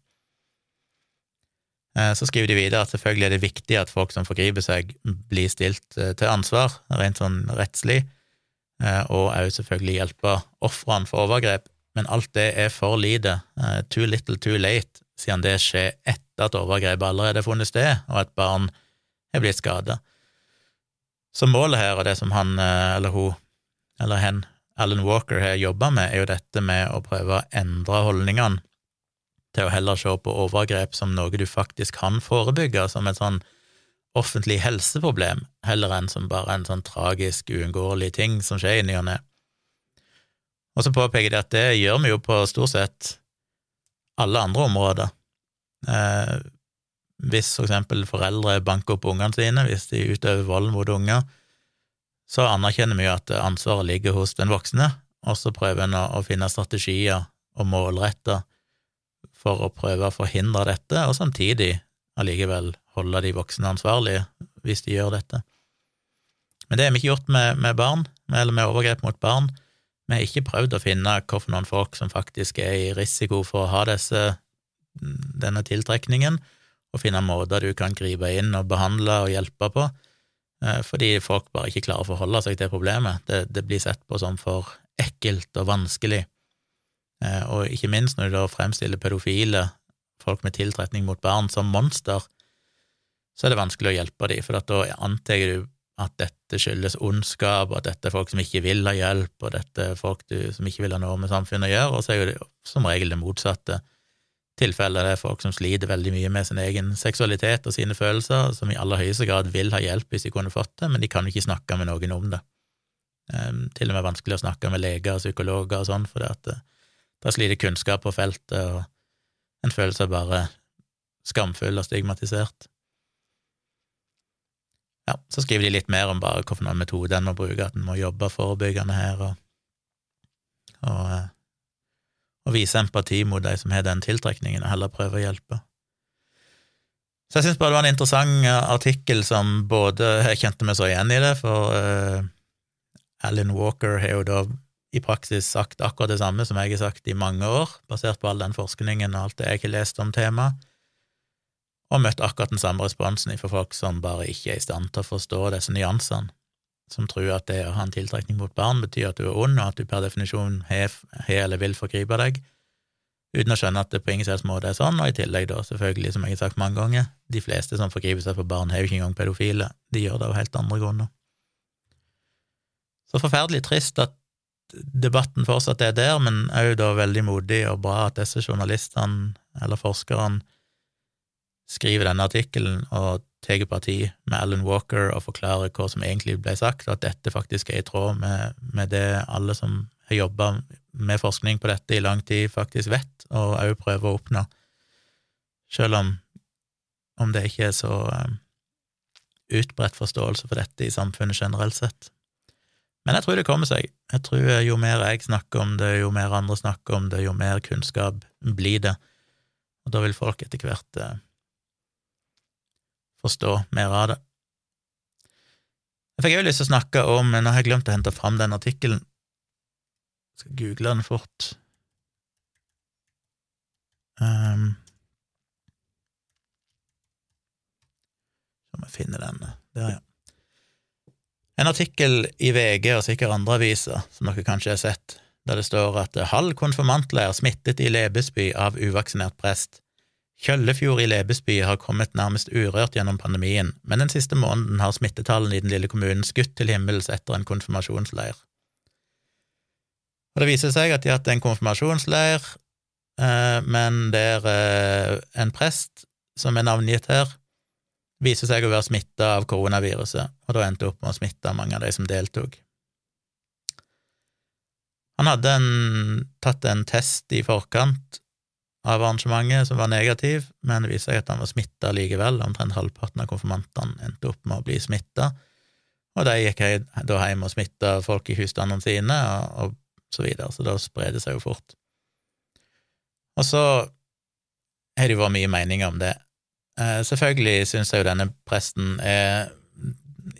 Eh, så skriver de videre at selvfølgelig er det viktig at folk som forgriper seg, blir stilt eh, til ansvar, rent sånn rettslig, eh, og òg selvfølgelig hjelpe ofrene for overgrep, men alt det er for lite, too little too late, siden det skjer etter at overgrepet allerede har funnet sted, og et barn er blitt skadet. Så målet her, og det som han eller hun eller hen Alan Walker har jobba med, er jo dette med å prøve å endre holdningene til å heller se på overgrep som noe du faktisk kan forebygge, som et sånn offentlig helseproblem, heller enn som bare en sånn tragisk, uunngåelig ting som skjer i ny og ne. Og så påpeker de at det gjør vi jo på stort sett alle andre områder. Eh, hvis for eksempel foreldre banker opp ungene sine, hvis de utøver vold mot unger, så anerkjenner vi jo at ansvaret ligger hos den voksne, og så prøver en å, finne strategier og målretter for å prøve å forhindre dette, og samtidig allikevel holde de voksne ansvarlige hvis de gjør dette. Men det har vi ikke gjort med, med barn, eller med overgrep mot barn. Vi har ikke prøvd å finne hvilke folk som faktisk er i risiko for å ha disse, denne tiltrekningen, og finne måter du kan gripe inn og behandle og hjelpe på. Eh, fordi folk bare ikke klarer å forholde seg til problemet. Det, det blir sett på som for ekkelt og vanskelig. Eh, og ikke minst når du da fremstiller pedofile, folk med tiltrekning mot barn, som monster, så er det vanskelig å hjelpe dem, for da antar du at dette skyldes ondskap, og at dette er folk som ikke vil ha hjelp, og dette er folk du, som ikke vil ha noe med samfunnet å gjøre, og så er jo det som regel det motsatte tilfellet. det er folk som sliter veldig mye med sin egen seksualitet og sine følelser, som i aller høyeste grad vil ha hjelp hvis de kunne fått det, men de kan jo ikke snakke med noen om det. Um, til og med vanskelig å snakke med leger og psykologer og sånn, for det at det, er så lite kunnskap på feltet, og en føler seg bare skamfull og stigmatisert. Ja, så skriver de litt mer om bare hvilken metode en må bruke, at en må jobbe forebyggende her, og, og eh, og vise empati mot de som har den tiltrekningen, og heller prøve å hjelpe. Så jeg syns bare det var en interessant eh, artikkel som både Jeg kjente meg så igjen i det, for uh, Alan Walker har jo da i praksis sagt akkurat det samme som jeg har sagt i mange år, basert på all den forskningen og alt det jeg har lest om temaet, og møtt akkurat den samme responsen fra folk som bare ikke er i stand til å forstå disse nyansene som tror at det å ha en tiltrekning mot barn betyr at du er ond, og at du per definisjon har eller vil forgripe deg, uten å skjønne at det på ingen selvs måte er sånn, og i tillegg, da, selvfølgelig, som jeg har sagt mange ganger, de fleste som forgriper seg på barn, er jo ikke engang pedofile, de gjør det av helt andre grunner. Så forferdelig trist at debatten fortsatt er der, men òg da veldig modig og bra at disse journalistene, eller forskerne, skriver denne artikkelen og tar parti med Alan Walker og forklarer hva som egentlig ble sagt, og at dette faktisk er i tråd med, med det alle som har jobba med forskning på dette i lang tid, faktisk vet, og òg prøver å oppnå, selv om, om det ikke er så um, utbredt forståelse for dette i samfunnet generelt sett. Men jeg tror det kommer seg. Jeg tror jo mer jeg snakker om det, jo mer andre snakker om det, jo mer kunnskap blir det, og da vil folk etter hvert eh, forstå mer av det. Jeg fikk òg lyst til å snakke om, nå har jeg glemt å hente fram den artikkelen, Jeg skal google den fort. Um, må jeg finne den. Der, ja. En artikkel i VG og sikkert andre aviser, som dere kanskje har sett, der det står at halv konfirmantleir smittet i Lebesby av uvaksinert prest. Kjøllefjord i Lebesby har kommet nærmest urørt gjennom pandemien, men den siste måneden har smittetallene i den lille kommunen skutt til himmels etter en konfirmasjonsleir. Og Det viser seg at de har hatt en konfirmasjonsleir, eh, men der eh, en prest som er navngitt her, viser seg å være smitta av koronaviruset, og da endte opp med å smitte mange av de som deltok. Han hadde en, tatt en test i forkant av arrangementet som var negativ, men det viste seg at han var smitta likevel. Omtrent halvparten av konfirmantene endte opp med å bli smitta, og de gikk da hjem og smitta folk i husstandene sine, og, og, så videre, så da sprer det seg jo fort. Og så har det jo vært mye meninger om det. Eh, selvfølgelig syns jeg jo denne presten er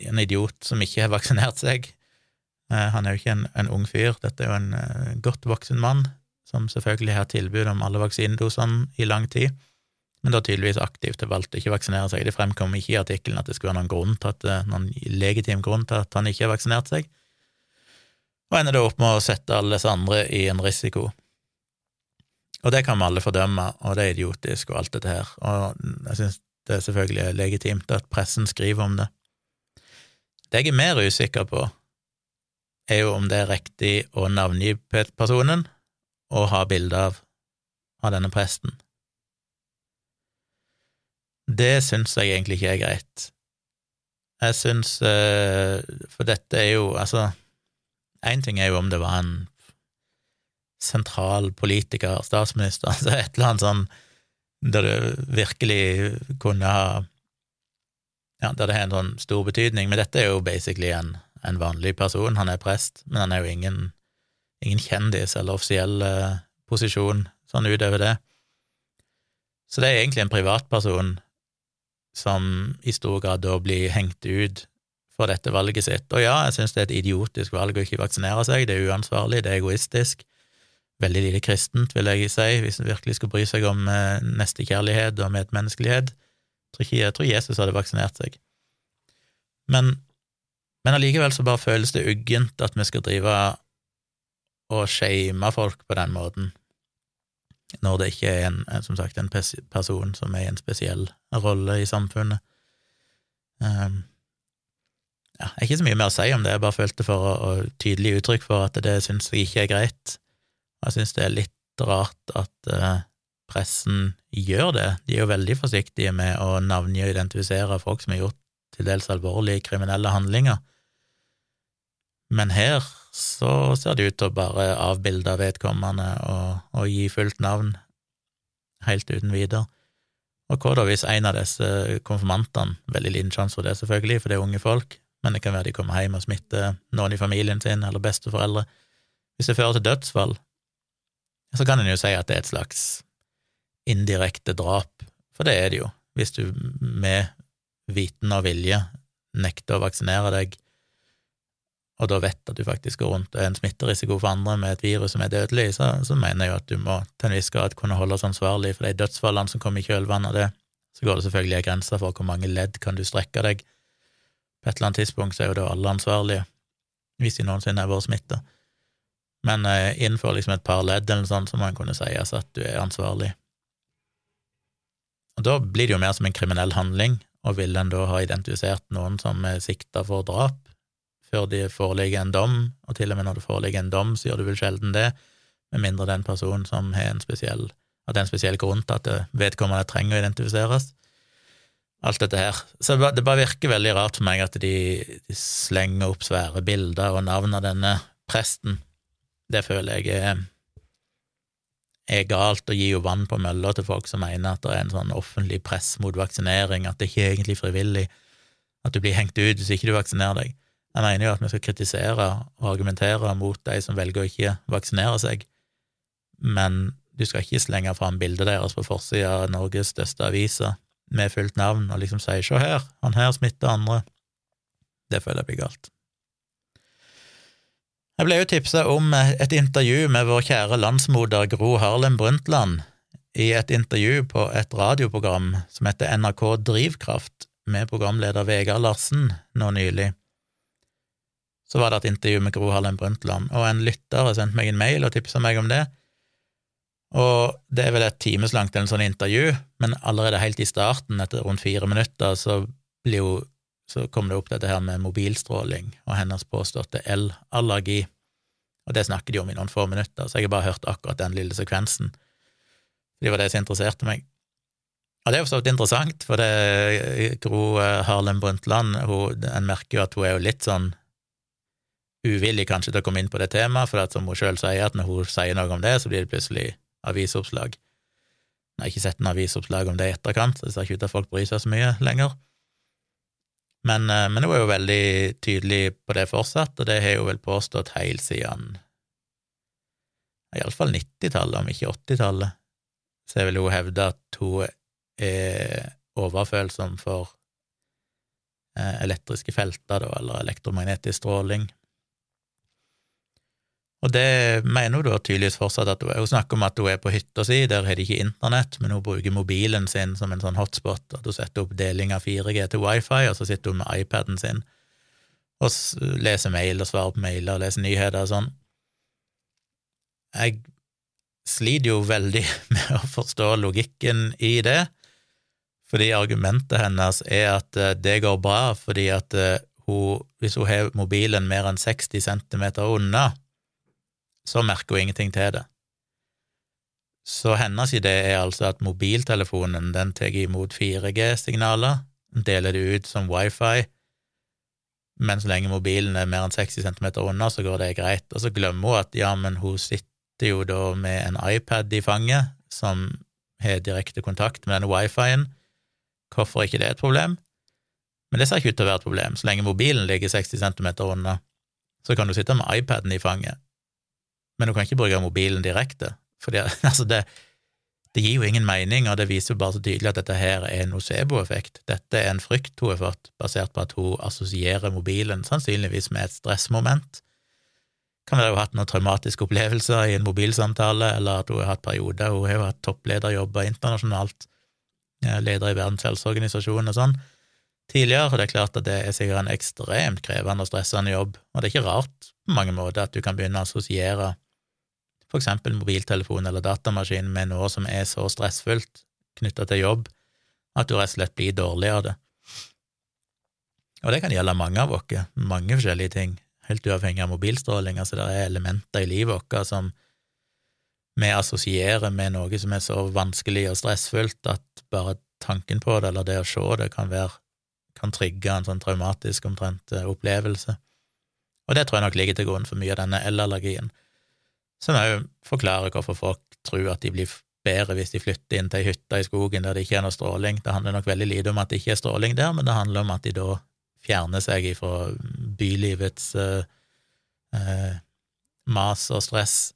en idiot som ikke har vaksinert seg. Eh, han er jo ikke en, en ung fyr, dette er jo en uh, godt voksen mann som selvfølgelig har tilbud om alle vaksinedosene i lang tid, men da tydeligvis aktivt har valgt å ikke vaksinere seg. Det fremkom ikke i artikkelen at det skulle være noen grunn til at, noen legitim grunn til at han ikke har vaksinert seg, og ender da opp med å sette alle disse andre i en risiko. Og det kan vi alle fordømme, og det er idiotisk og alt dette her, og jeg synes det er selvfølgelig legitimt at pressen skriver om det. Det jeg er mer usikker på, er jo om det er riktig å navngi personen og ha bilde av, av denne presten. Det syns jeg egentlig ikke er greit. Jeg syns eh, For dette er jo Altså, én ting er jo om det var en sentral politiker, statsminister, <laughs> altså et eller annet sånn der det virkelig kunne ha Ja, der det har en sånn stor betydning, men dette er jo basically en, en vanlig person. Han er prest, men han er jo ingen, ingen kjendis eller offisiell uh, posisjon sånn utover det. Så det er egentlig en privatperson som i stor grad da blir hengt ut for dette valget sitt. Og ja, jeg synes det er et idiotisk valg å ikke vaksinere seg, det er uansvarlig, det er egoistisk veldig lite kristent, vil jeg si, hvis en virkelig skal bry seg om eh, nestekjærlighet og medmenneskelighet. Jeg tror Jesus hadde vaksinert seg. Men, men allikevel så bare føles det uggent at vi skal drive og shame folk på den måten, når det ikke er en, som sagt, en person som er i en spesiell rolle i samfunnet. Um, ja, jeg har ikke så mye mer å si om det, jeg bare følte for å, å tydelig uttrykk for at det syns jeg ikke er greit. Jeg syns det er litt rart at uh, pressen gjør det. De er jo veldig forsiktige med å navngi og identifisere folk som har gjort til dels alvorlige kriminelle handlinger. Men her så ser det ut til å bare avbilde vedkommende og, og gi fullt navn helt uten videre. Og hva da hvis en av disse konfirmantene, veldig liten sjanse for det selvfølgelig, for det er unge folk, men det kan være de kommer hjem og smitter noen i familien sin eller besteforeldre. Hvis det fører til dødsfall, så kan en jo si at det er et slags indirekte drap, for det er det jo, hvis du med viten og vilje nekter å vaksinere deg, og da vet at du faktisk går rundt og er en smitterisiko for andre med et virus som er dødelig, så, så mener jeg jo at du må til en viss grad kunne holdes ansvarlig for de dødsfallene som kommer i kjølvannet av det. Så går det selvfølgelig en grense for hvor mange ledd kan du strekke deg. På et eller annet tidspunkt så er jo da alle ansvarlige, hvis de noensinne har vært smitta. Men eh, innenfor liksom et par ledd eller sånt, så må en kunne sies at du er ansvarlig. Og Da blir det jo mer som en kriminell handling, og vil en da ha identifisert noen som er sikta for drap, før det foreligger en dom, og til og med når det foreligger en dom, så gjør du vel sjelden det, med mindre den personen som har en spesiell, at det er en spesiell grunn til at vedkommende trenger å identifiseres. Alt dette her. Så det bare virker veldig rart for meg at de, de slenger opp svære bilder og navn av denne presten det føler jeg er, er galt, å gi jo vann på mølla til folk som mener at det er en sånn offentlig press mot vaksinering, at det ikke er egentlig frivillig, at du blir hengt ut hvis ikke du vaksinerer deg. Jeg mener jo at vi skal kritisere og argumentere mot de som velger å ikke vaksinere seg, men du skal ikke slenge fram bildet deres på forsida av Norges største aviser med fullt navn og liksom si 'se her, han her smitter andre'. Det føler jeg blir galt. Jeg ble jo tipsa om et intervju med vår kjære landsmoder Gro Harlem Brundtland i et intervju på et radioprogram som heter NRK Drivkraft, med programleder Vegard Larsen nå nylig. Så var det et intervju med Gro Harlem Brundtland, og en lytter har sendt meg en mail og tipsa meg om det. Og det er vel et timeslangt en sånn intervju, men allerede helt i starten, etter rundt fire minutter, så blir jo så kom det opp dette her med mobilstråling og hennes påståtte elallergi, og det snakket de om i noen få minutter, så jeg har bare hørt akkurat den lille sekvensen. Det var det som interesserte meg. Og det er jo så interessant, for det Gro Harlem Brundtland, hun, en merker jo at hun er jo litt sånn uvillig kanskje til å komme inn på det temaet, for at som hun sjøl sier, at når hun sier noe om det, så blir det plutselig avisoppslag. Jeg har ikke sett en avisoppslag om det i etterkant, så det ser ikke ut til at folk bryr seg så mye lenger. Men, eh, men hun er jo veldig tydelig på det fortsatt, og det har hun vel påstått helt siden iallfall 90-tallet, om ikke 80-tallet. Så jeg vil jo hevde at hun er overfølsom for eh, elektriske felter, da, eller elektromagnetisk stråling. Og det mener hun da tydeligvis fortsatt at hun. Hun snakker om at hun er på hytta si, der har de ikke internett, men hun bruker mobilen sin som en sånn hotspot, at hun setter opp deling av 4G til wifi, og så sitter hun med iPaden sin og leser mail og svarer på mailer og leser nyheter og sånn. Jeg sliter jo veldig <laughs> med å forstå logikken i det, fordi argumentet hennes er at eh, det går bra fordi at eh, hun, hvis hun har mobilen mer enn 60 cm unna, så merker hun ingenting til det. Så hennes idé er altså at mobiltelefonen den tar imot 4G-signaler, deler det ut som wifi, men så lenge mobilen er mer enn 60 cm unna, så går det greit. Og så glemmer hun at ja, men hun sitter jo da med en iPad i fanget som har direkte kontakt med denne wifien. Hvorfor er ikke det et problem? Men det ser ikke ut til å være et problem. Så lenge mobilen ligger 60 cm unna, så kan du sitte med iPaden i fanget men du kan ikke bruke mobilen direkte, for <laughs> altså det, det, gir jo ingen mening, og det viser jo bare så tydelig at dette her er en nocebo-effekt. Dette er en frykt hun har fått, basert på at hun assosierer mobilen sannsynligvis med et stressmoment. Kan være hun har hatt noen traumatiske opplevelser i en mobilsamtale, eller at hun har hatt perioder Hun har jo hatt topplederjobber internasjonalt, leder i Verdens helseorganisasjon og sånn, tidligere, og det klart at det er sikkert en ekstremt krevende og stressende jobb, og det er ikke rart på mange måter at du kan begynne å assosiere for eksempel mobiltelefon eller datamaskin med noe som er så stressfullt knytta til jobb, at du rett og slett blir dårlig av det. Og det kan gjelde mange av oss, mange forskjellige ting, helt uavhengig av mobilstråling. Altså, det er elementer i livet vårt som vi assosierer med noe som er så vanskelig og stressfullt at bare tanken på det, eller det å se det, kan, være, kan trigge en sånn traumatisk omtrent eh, opplevelse. Og det tror jeg nok ligger til grunn for mye av denne elallergien som òg forklarer hvorfor folk tror at de blir bedre hvis de flytter inn til ei hytte i skogen der det ikke er noe stråling. Det handler nok veldig lite om at det ikke er stråling der, men det handler om at de da fjerner seg ifra bylivets uh, uh, mas og stress,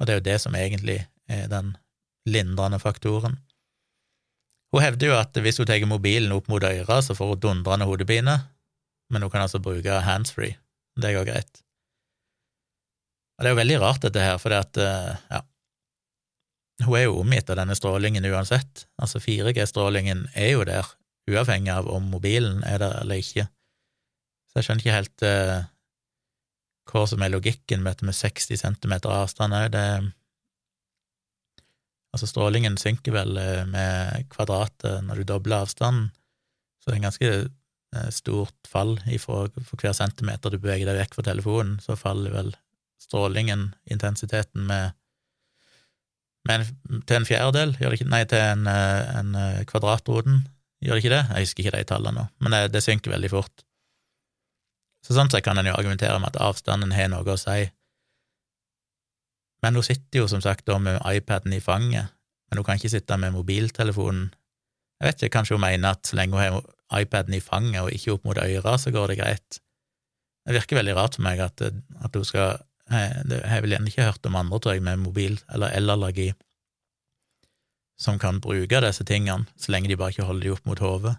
og det er jo det som egentlig er den lindrende faktoren. Hun hevder jo at hvis hun tar mobilen opp mot øret, så får hun dundrende hodepine, men hun kan altså bruke handsfree. Det går greit. Og det er jo veldig rart, dette her, for det at, eh, ja Hun er jo omgitt av denne strålingen uansett. Altså 4G-strålingen er jo der, uavhengig av om mobilen er der eller ikke. Så jeg skjønner ikke helt uh, hva som er logikken med dette med 60 cm avstand òg. Altså, strålingen synker vel eh, med kvadratet når du dobler avstanden, så det er en ganske stort fall ifra, for hver centimeter du beveger deg vekk fra telefonen, så faller vel strålingen, intensiteten, med, med en, til en fjerdedel, nei, til en, eh, en eh, kvadratroten, gjør det ikke det? Jeg husker ikke de tallene nå, men det, det synker veldig fort. Så sånn sett kan en jo argumentere med at avstanden har noe å si. Men hun sitter jo som sagt da med iPaden i fanget, men hun kan ikke sitte med mobiltelefonen. Jeg vet ikke, kanskje hun mener at så lenge hun har iPaden i fanget og ikke opp mot øret, så går det greit. Det virker veldig rart for meg at, at hun skal jeg har vel gjerne ikke hørt om andre, tror jeg, med mobil- eller elallergi som kan bruke disse tingene, så lenge de bare ikke holder de opp mot hodet.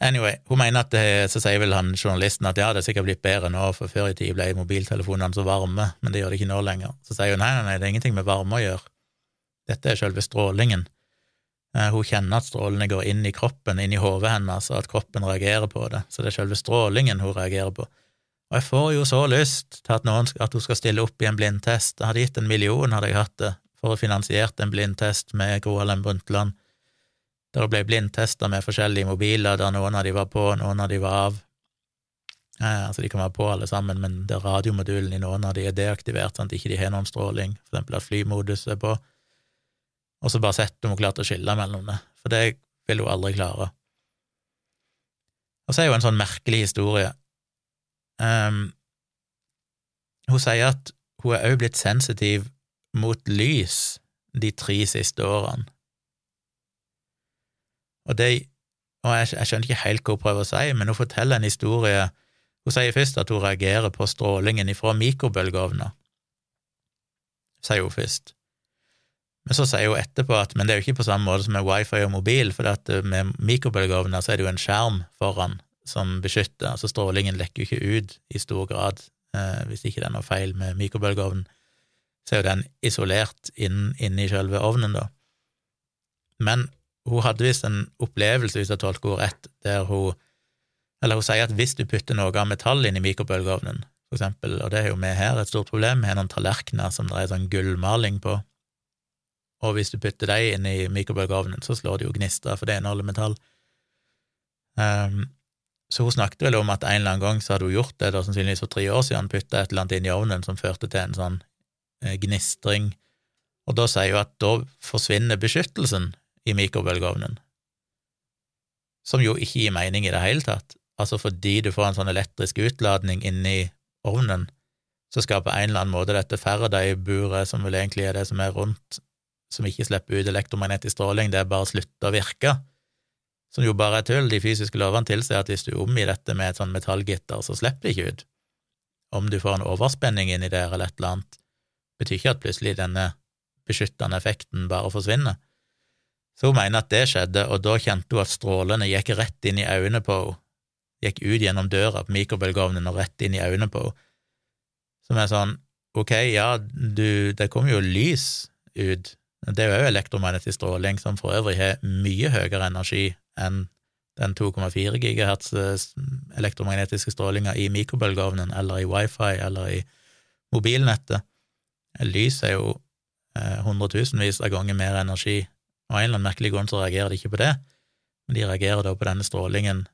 Anyway, hun mener at det, så sier vel han journalisten at ja, det er sikkert blitt bedre nå, for før i tid ble mobiltelefonene så varme, men det gjør det ikke nå lenger. Så sier hun nei, nei, nei, det er ingenting med varme å gjøre. Dette er selve strålingen. Eh, hun kjenner at strålene går inn i kroppen, inn i hodet hennes, og at kroppen reagerer på det. Så det er selve strålingen hun reagerer på. Og jeg får jo så lyst til at, noen, at hun skal stille opp i en blindtest. Jeg hadde gitt en million, hadde jeg hatt det, for å finansiert en blindtest med Gro Harlem Brundtland der det ble blindtester med forskjellige mobiler, der noen av de var på, noen av de var av. Eh, altså, de kan være på alle sammen, men det radiomodulen i noen av de er deaktivert, sånn at de ikke har noen stråling, for eksempel at flymodus er på, og så bare sett om hun klarte å skille mellom det, for det vil hun aldri klare. Og så er jo en sånn merkelig historie. Um, hun sier at hun er òg blitt sensitiv mot lys de tre siste årene. Og, det, og jeg, jeg, skjønner ikke helt hva hun prøver å si, men hun forteller en historie Hun sier først at hun reagerer på strålingen fra mikrobølgeovner, sier hun først. Men så sier hun etterpå at men det er jo ikke på samme måte som med wifi og mobil, for med mikrobølgeovner så er det jo en skjerm foran som beskytter, altså strålingen lekker jo ikke ut i stor grad. Eh, hvis ikke det er noe feil med mikrobølgeovnen, så er jo den isolert inn, i selve ovnen, da. Men hun hadde visst en opplevelse, hvis jeg tolker henne rett, der hun Eller hun sier at hvis du putter noe av metall inn i mikrobølgeovnen, for eksempel, og det er jo vi her et stort problem, vi har noen tallerkener som det er sånn gullmaling på, og hvis du putter dem inn i mikrobølgeovnen, så slår det jo gnister, for det inneholder metall. Um, så hun snakket vel om at en eller annen gang så hadde hun gjort det, da sannsynligvis for tre år siden, putta et eller annet inn i ovnen som førte til en sånn eh, gnistring, og da sier hun at da forsvinner beskyttelsen i mikrobølgeovnen, som jo ikke gir mening i det hele tatt. Altså fordi du får en sånn elektrisk utladning inni ovnen, så skal på en eller annen måte dette Faraday-buret, som vel egentlig er det som er rundt, som ikke slipper ut elektromagnetisk stråling, det er bare slutter å virke, som jo bare er tull. De fysiske lovene tilsier at hvis du omgir dette med et sånn metallgitter, så slipper det ikke ut. Om du får en overspenning inni der eller et eller annet, betyr ikke at plutselig denne beskyttende effekten bare forsvinner. Så hun mener at det skjedde, og da kjente hun at strålene gikk rett inn i øynene på henne, gikk ut gjennom døra på mikrobølgeovnen og rett inn i øynene på henne. Som er sånn, ok, ja, du, det kommer jo lys ut, det er jo elektromagnetisk stråling, som for øvrig har mye høyere energi enn den 2,4 gigahertz eh, elektromagnetiske strålinga i mikrobølgeovnen eller i wifi eller i mobilnettet. Lys er jo eh, hundretusenvis av ganger mer energi av en eller annen merkelig grunn så reagerer de ikke på det, men de reagerer da på denne strålingen,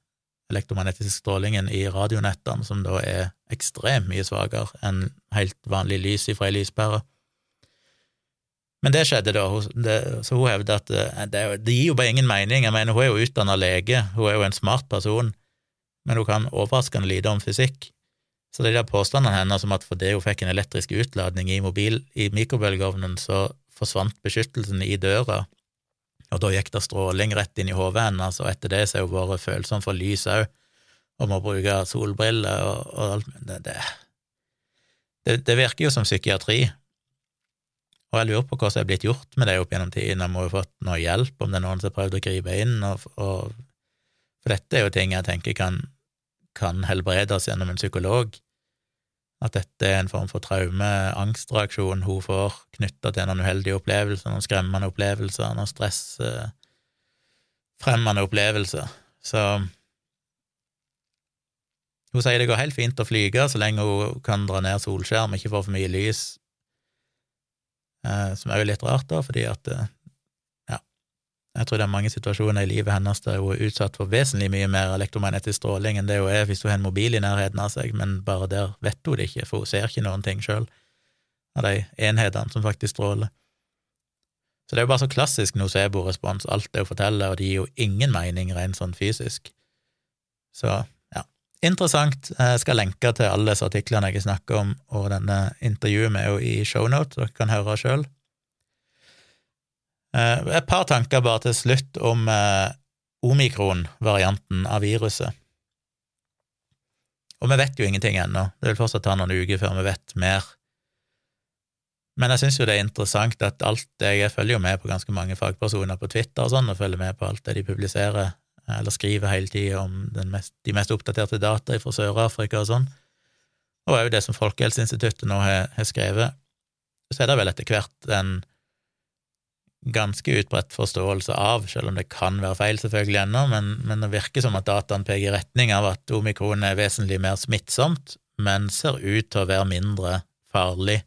elektromagnetiske strålingen i radionettene, som da er ekstremt mye svakere enn helt vanlig lys fra ei lyspære. Men det skjedde da, så hun hevder at eh, det, gir jo bare ingen mening. Jeg mener, hun er jo utdanna lege, hun er jo en smart person, men hun kan overraskende lite om fysikk. Så de der påstandene hennes om at fordi hun fikk en elektrisk utladning i, mobil, i mikrobølgeovnen, så forsvant beskyttelsen i døra, og da gikk det stråling rett inn i hodet hennes, og etter det så er hun vært følsom for lys òg, og må bruke solbriller og, og alt. Det, det, det virker jo som psykiatri, og jeg lurer på hva som er blitt gjort med det opp gjennom tiden, jeg må jo fått noe hjelp, om det er noen som har prøvd å gripe inn, og, og, for dette er jo ting jeg tenker kan, kan helbredes gjennom en psykolog. At dette er en form for traume, angstreaksjon hun får knytta til noen uheldige opplevelser, noen skremmende opplevelser, noen stressfremmende opplevelser. Så hun sier det går helt fint å flyge så lenge hun kan dra ned solskjerm, ikke få for mye lys, eh, som er jo litt rart, da, fordi at eh, jeg tror det er mange situasjoner i livet hennes der hun er utsatt for vesentlig mye mer elektromagnetisk stråling enn det hun er hvis hun har en mobil i nærheten av seg, men bare der vet hun det ikke, for hun ser ikke noen ting sjøl av de enhetene som faktisk stråler. Så det er jo bare så klassisk nocebo-respons, alt det hun forteller, og det gir jo ingen mening rent sånn fysisk. Så ja, interessant. Jeg skal lenke til alle disse artiklene jeg snakker om, og denne intervjuet med henne i shownote, dere kan høre sjøl. Eh, et par tanker bare til slutt om eh, omikron-varianten av viruset. Og vi vet jo ingenting ennå, det vil fortsatt ta noen uker før vi vet mer. Men jeg syns jo det er interessant at alt det Jeg følger jo med på ganske mange fagpersoner på Twitter og sånn, og følger med på alt det de publiserer eller skriver hele tida om mest, de mest oppdaterte data fra Sør-Afrika og sånn, og òg det som Folkehelseinstituttet nå har, har, skrevet, så er det vel etter hvert en ganske utbredt forståelse av, selv om det kan være feil selvfølgelig ennå, men, men det virker som at dataen peker i retning av at omikron er vesentlig mer smittsomt, men ser ut til å være mindre farlig.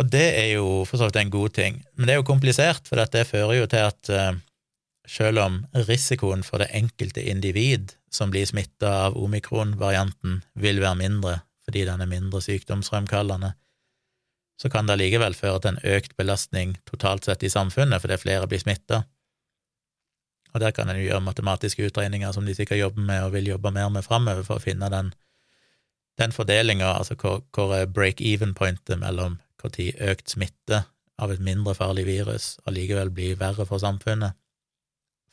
Og det er jo for så vidt en god ting, men det er jo komplisert, for dette fører jo til at uh, selv om risikoen for det enkelte individ som blir smitta av omikron-varianten, vil være mindre fordi den er mindre sykdomsfremkallende, så kan det likevel føre til en økt belastning totalt sett i samfunnet fordi flere blir smitta. Og der kan en gjøre matematiske utregninger som de sikkert jobber med og vil jobbe mer med framover for å finne den, den fordelinga, altså hvor, hvor break-even-pointet mellom når økt smitte av et mindre farlig virus allikevel blir verre for samfunnet,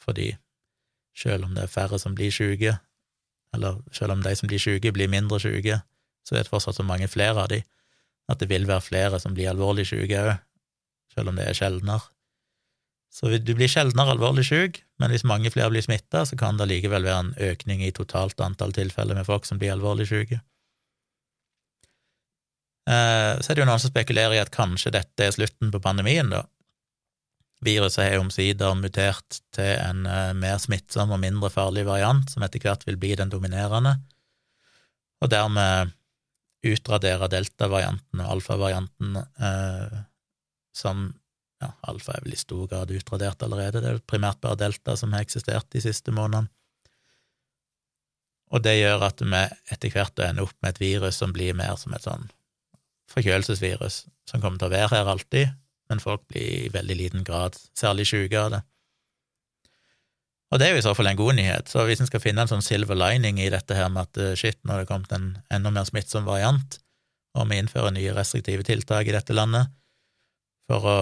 fordi selv om det er færre som blir syke, eller selv om de som blir syke, blir mindre syke, så er det fortsatt så mange flere av de at det vil være flere som blir alvorlig syke òg, selv om det er sjeldnere. Så du blir sjeldnere alvorlig syk, men hvis mange flere blir smitta, så kan det likevel være en økning i totalt antall tilfeller med folk som blir alvorlig syke. Eh, så er det jo noen som spekulerer i at kanskje dette er slutten på pandemien, da. Viruset har omsider mutert til en eh, mer smittsom og mindre farlig variant, som etter hvert vil bli den dominerende, og dermed utradere delta-varianten og alfa-varianten, eh, som ja, alfa er vel i stor grad utradert allerede, det er primært bare delta som har eksistert de siste månedene. Og det gjør at vi etter hvert ender opp med et virus som blir mer som et sånn forkjølelsesvirus, som kommer til å være her alltid, men folk blir i veldig liten grad særlig syke av det. Og det er jo i så fall en god nyhet, så hvis en skal finne en sånn silver lining i dette her med at eh, shit, nå har det kommet en enda mer smittsom variant, og vi innfører nye restriktive tiltak i dette landet for å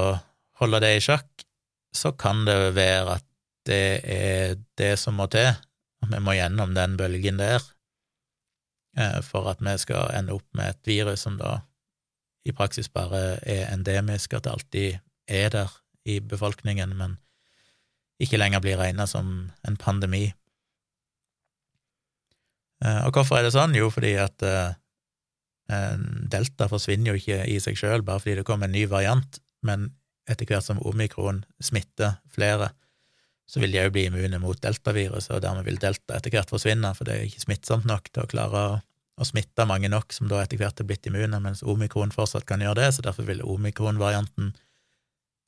holde det i sjakk, så kan det være at det er det som må til, og vi må gjennom den bølgen der eh, for at vi skal ende opp med et virus som da i praksis bare er endemisk, at det alltid er der i befolkningen, men ikke lenger blir regna som en pandemi. Eh, og hvorfor er det sånn? Jo, fordi at uh, delta forsvinner jo ikke i seg sjøl bare fordi det kommer en ny variant, men etter hvert som omikron smitter flere, så vil de òg bli immune mot deltaviruset, og dermed vil delta etter hvert forsvinne, for det er ikke smittsomt nok til å klare å og smitta mange nok som da etter hvert er blitt immune, mens omikron fortsatt kan gjøre det, så derfor vil omikron-varianten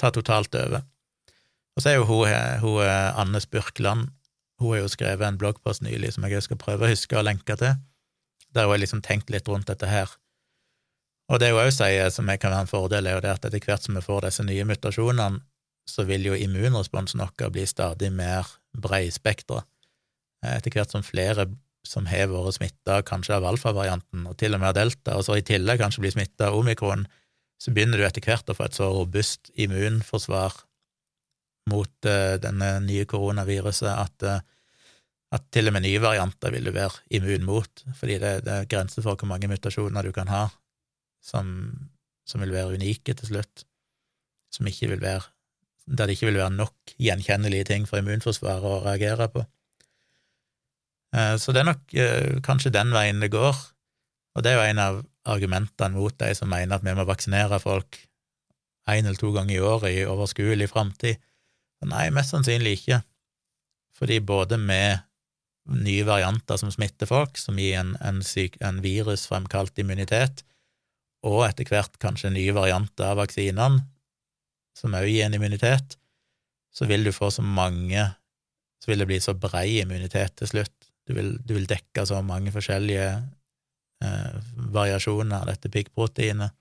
ta totalt over. Og så er jo hun, hun Anne Spurkland hun har jo skrevet en bloggpost nylig som jeg skal prøve å huske å lenke til, der hun har liksom tenkt litt rundt dette her. Og det hun òg sier som kan være en fordel, er jo det at etter hvert som vi får disse nye mutasjonene, så vil jo immunresponsen vår bli stadig mer breispektra. Etter hvert som flere som har vært smitta kanskje av alfavarianten, og til og med av delta, og så i tillegg kanskje blir smitta av omikron, så begynner du etter hvert å få et så robust immunforsvar mot uh, denne nye koronaviruset at, uh, at til og med nye varianter vil du være immun mot, fordi det, det er grenser for hvor mange mutasjoner du kan ha som, som vil være unike til slutt, som ikke vil være der det ikke vil være nok gjenkjennelige ting for immunforsvaret å reagere på. Eh, så det er nok eh, kanskje den veien det går, og det er jo en av argumentene mot de som mener at vi må vaksinere folk én eller to ganger i året i overskuelig framtid. Nei, mest sannsynlig ikke, fordi både med nye varianter som smitter folk, som gir en, en, syk, en virusfremkalt immunitet, og etter hvert kanskje nye varianter av vaksinene, som òg gir en immunitet, så vil du få så mange Så vil det bli så brei immunitet til slutt du vil, du vil dekke så mange forskjellige eh, variasjoner av dette piggproteinet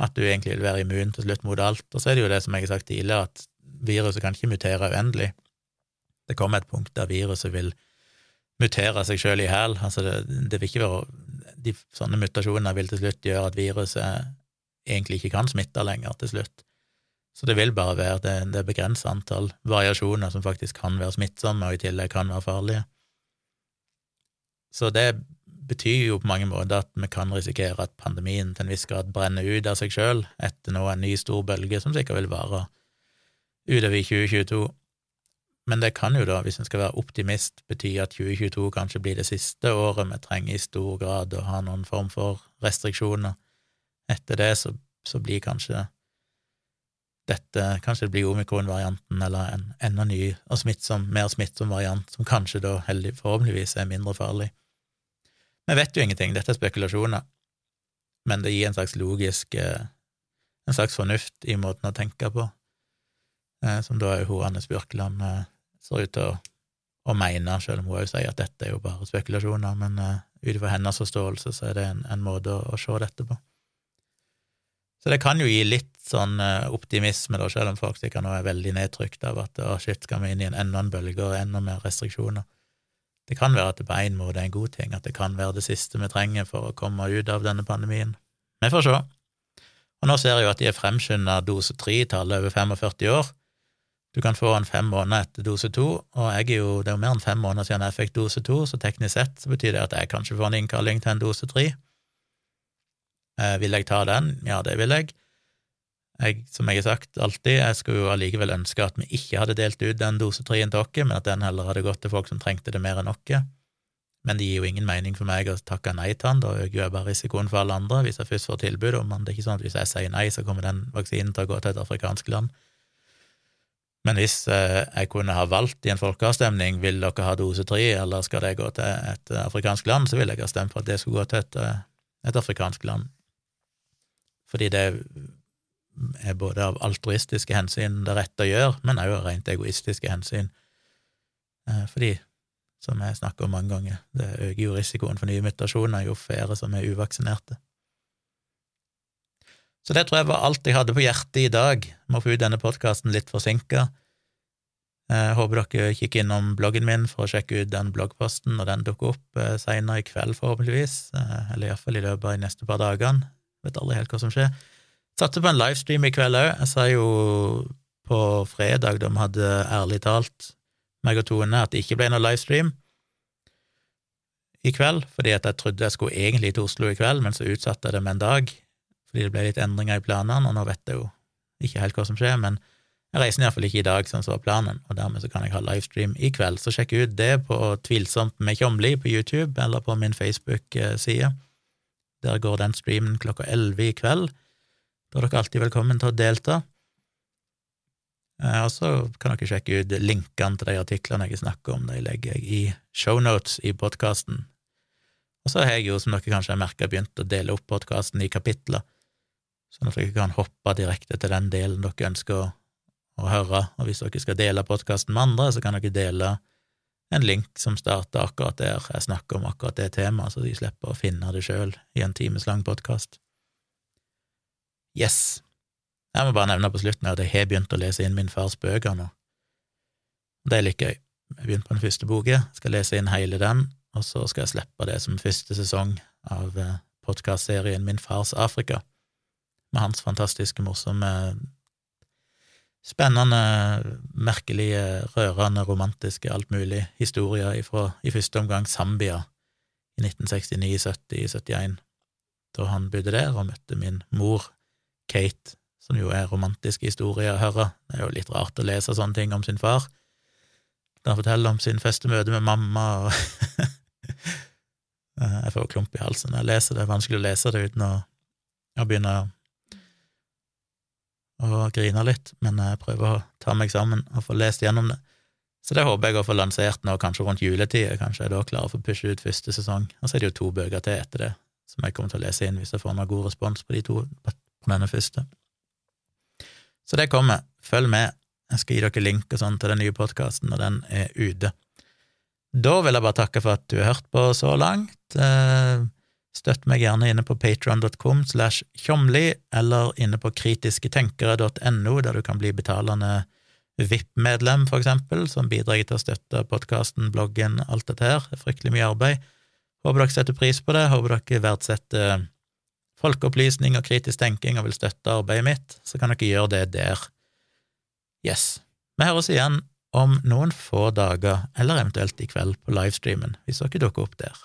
at du egentlig vil være immun til slutt mot alt. Og så er det jo det som jeg har sagt tidligere, at viruset kan ikke mutere uendelig. Det kommer et punkt der viruset vil mutere seg sjøl i hæl. Altså det, det, vil ikke være de, Sånne mutasjoner vil til slutt gjøre at viruset egentlig ikke kan smitte lenger til slutt. Så det vil bare være det, det begrensa antall variasjoner som faktisk kan være smittsomme, og i tillegg kan være farlige. Så det betyr jo på mange måter at vi kan risikere at pandemien til en viss grad brenner ut av seg sjøl etter nå en ny stor bølge som sikkert vil vare utover i 2022. Men det kan jo da, hvis en skal være optimist, bety at 2022 kanskje blir det siste året vi trenger i stor grad å ha noen form for restriksjoner. Etter det så, så blir kanskje dette Kanskje det blir omikron-varianten eller en enda ny og smittsom, mer smittsom variant, som kanskje da heldig, forhåpentligvis er mindre farlig. Vi vet jo ingenting, dette er spekulasjoner, men det gir en slags logisk eh, En slags fornuft i måten å tenke på, eh, som da er hun Anne eh, ser ut til å, å mene, selv om hun òg sier at dette er jo bare spekulasjoner, men ut ifra hennes forståelse så er det en, en måte å, å se dette på. Så det kan jo gi litt sånn optimisme, da, selv om folk sikkert nå er veldig nedtrykt av at å, shit, skal vi inn i en enda en bølge og enda mer restriksjoner. Det kan være at det på en måte er en god ting, at det kan være det siste vi trenger for å komme ut av denne pandemien. Vi får se. Og nå ser jeg jo at de har fremskynda dose tre-tallet over 45 år. Du kan få den fem måneder etter dose to, og jeg er jo, det er jo mer enn fem måneder siden jeg fikk dose to, så teknisk sett så betyr det at jeg kanskje får en innkalling til en dose tre. Eh, vil jeg ta den? Ja, det vil jeg. Jeg, som jeg har sagt alltid, jeg skulle jo allikevel ønske at vi ikke hadde delt ut den dose treen til oss, men at den heller hadde gått til folk som trengte det mer enn oss. Men det gir jo ingen mening for meg å takke nei til den, da øker jeg bare risikoen for alle andre hvis jeg først får tilbud om den. Det er ikke sånn at hvis jeg sier nei, så kommer den vaksinen til å gå til et afrikansk land. Men hvis eh, jeg kunne ha valgt i en folkeavstemning vil dere ha dose tre, eller skal det gå til et afrikansk land, så ville jeg ha stemt for at det skulle gå til et, eh, et afrikansk land. Fordi det er både av altruistiske hensyn det rette å gjøre, men òg av rent egoistiske hensyn. Eh, fordi, som jeg snakker om mange ganger, det øker jo risikoen for nye mutasjoner jo flere som er uvaksinerte. Så det tror jeg var alt jeg hadde på hjertet i dag. Må få ut denne podkasten litt forsinka. Jeg håper dere kikker innom bloggen min for å sjekke ut den bloggposten når den dukker opp eh, seinere i kveld, forhåpentligvis, eh, eller iallfall i løpet av de neste par dagene. Vet aldri helt hva som skjer. Satte på en livestream i kveld òg. Jeg sa jo på fredag, da vi hadde ærlig talt, meg og Tone, at det ikke ble noe livestream i kveld, fordi at jeg trodde jeg skulle egentlig til Oslo i kveld, men så utsatte jeg det med en dag, fordi det ble litt endringer i planene, og nå vet jeg jo ikke helt hva som skjer, men jeg reiser iallfall ikke i dag, sånn som var planen, og dermed så kan jeg ha livestream i kveld. Så sjekk ut det på Tvilsomt med Tjomli på YouTube, eller på min Facebook-side. Der går den streamen klokka elleve i kveld. Da er dere alltid velkommen til å delta. Eh, og så kan dere sjekke ut linkene til de artiklene jeg snakker om, de legger jeg i shownotes i podkasten. Og så har jeg jo, som dere kanskje har merka, begynt å dele opp podkasten i kapitler, sånn at dere kan hoppe direkte til den delen dere ønsker å, å høre. Og hvis dere skal dele podkasten med andre, så kan dere dele en link som starter akkurat der jeg snakker om akkurat det temaet, så de slipper å finne det sjøl i en timeslang podkast. Yes. Jeg må bare nevne på slutten at jeg har begynt å lese inn min fars bøker nå. Det er litt gøy. Jeg begynte på den første boka, skal lese inn hele den, og så skal jeg slippe det som første sesong av eh, podkastserien Min fars Afrika, med hans fantastiske, morsomme, spennende, merkelige, rørende, romantiske, alt mulig historier ifra i første omgang Zambia i 1969, 70, 71, da han bodde der og møtte min mor Kate, som jo er romantiske historier å høre. Det er jo litt rart å lese sånne ting om sin far. Han forteller om sin første møte med mamma og <laughs> Jeg får klump i halsen når jeg leser det. Det er vanskelig å lese det uten å, å begynne å grine litt, men jeg prøver å ta meg sammen og få lest gjennom det. Så det håper jeg å få lansert nå, kanskje rundt juletid. Kanskje jeg da klarer å få pushe ut første sesong. Og så er det jo to bøker til etter det, som jeg kommer til å lese inn hvis jeg får noe god respons på de to på denne første. Så det kommer. Følg med. Jeg skal gi dere link og sånn til den nye podkasten når den er ute. Da vil jeg bare takke for at du har hørt på så langt. Eh, støtt meg gjerne inne på patron.com slash tjomli, eller inne på kritisketenkere.no, der du kan bli betalende VIP-medlem, for eksempel, som bidrar til å støtte podkasten, bloggen, alt dette her. Det er fryktelig mye arbeid. Håper dere setter pris på det, håper dere verdsetter folkeopplysning og kritisk tenking og vil støtte arbeidet mitt, så kan dere gjøre det der. Yes. Vi høres igjen om noen få dager, eller eventuelt i kveld på livestreamen, hvis dere dukker opp der.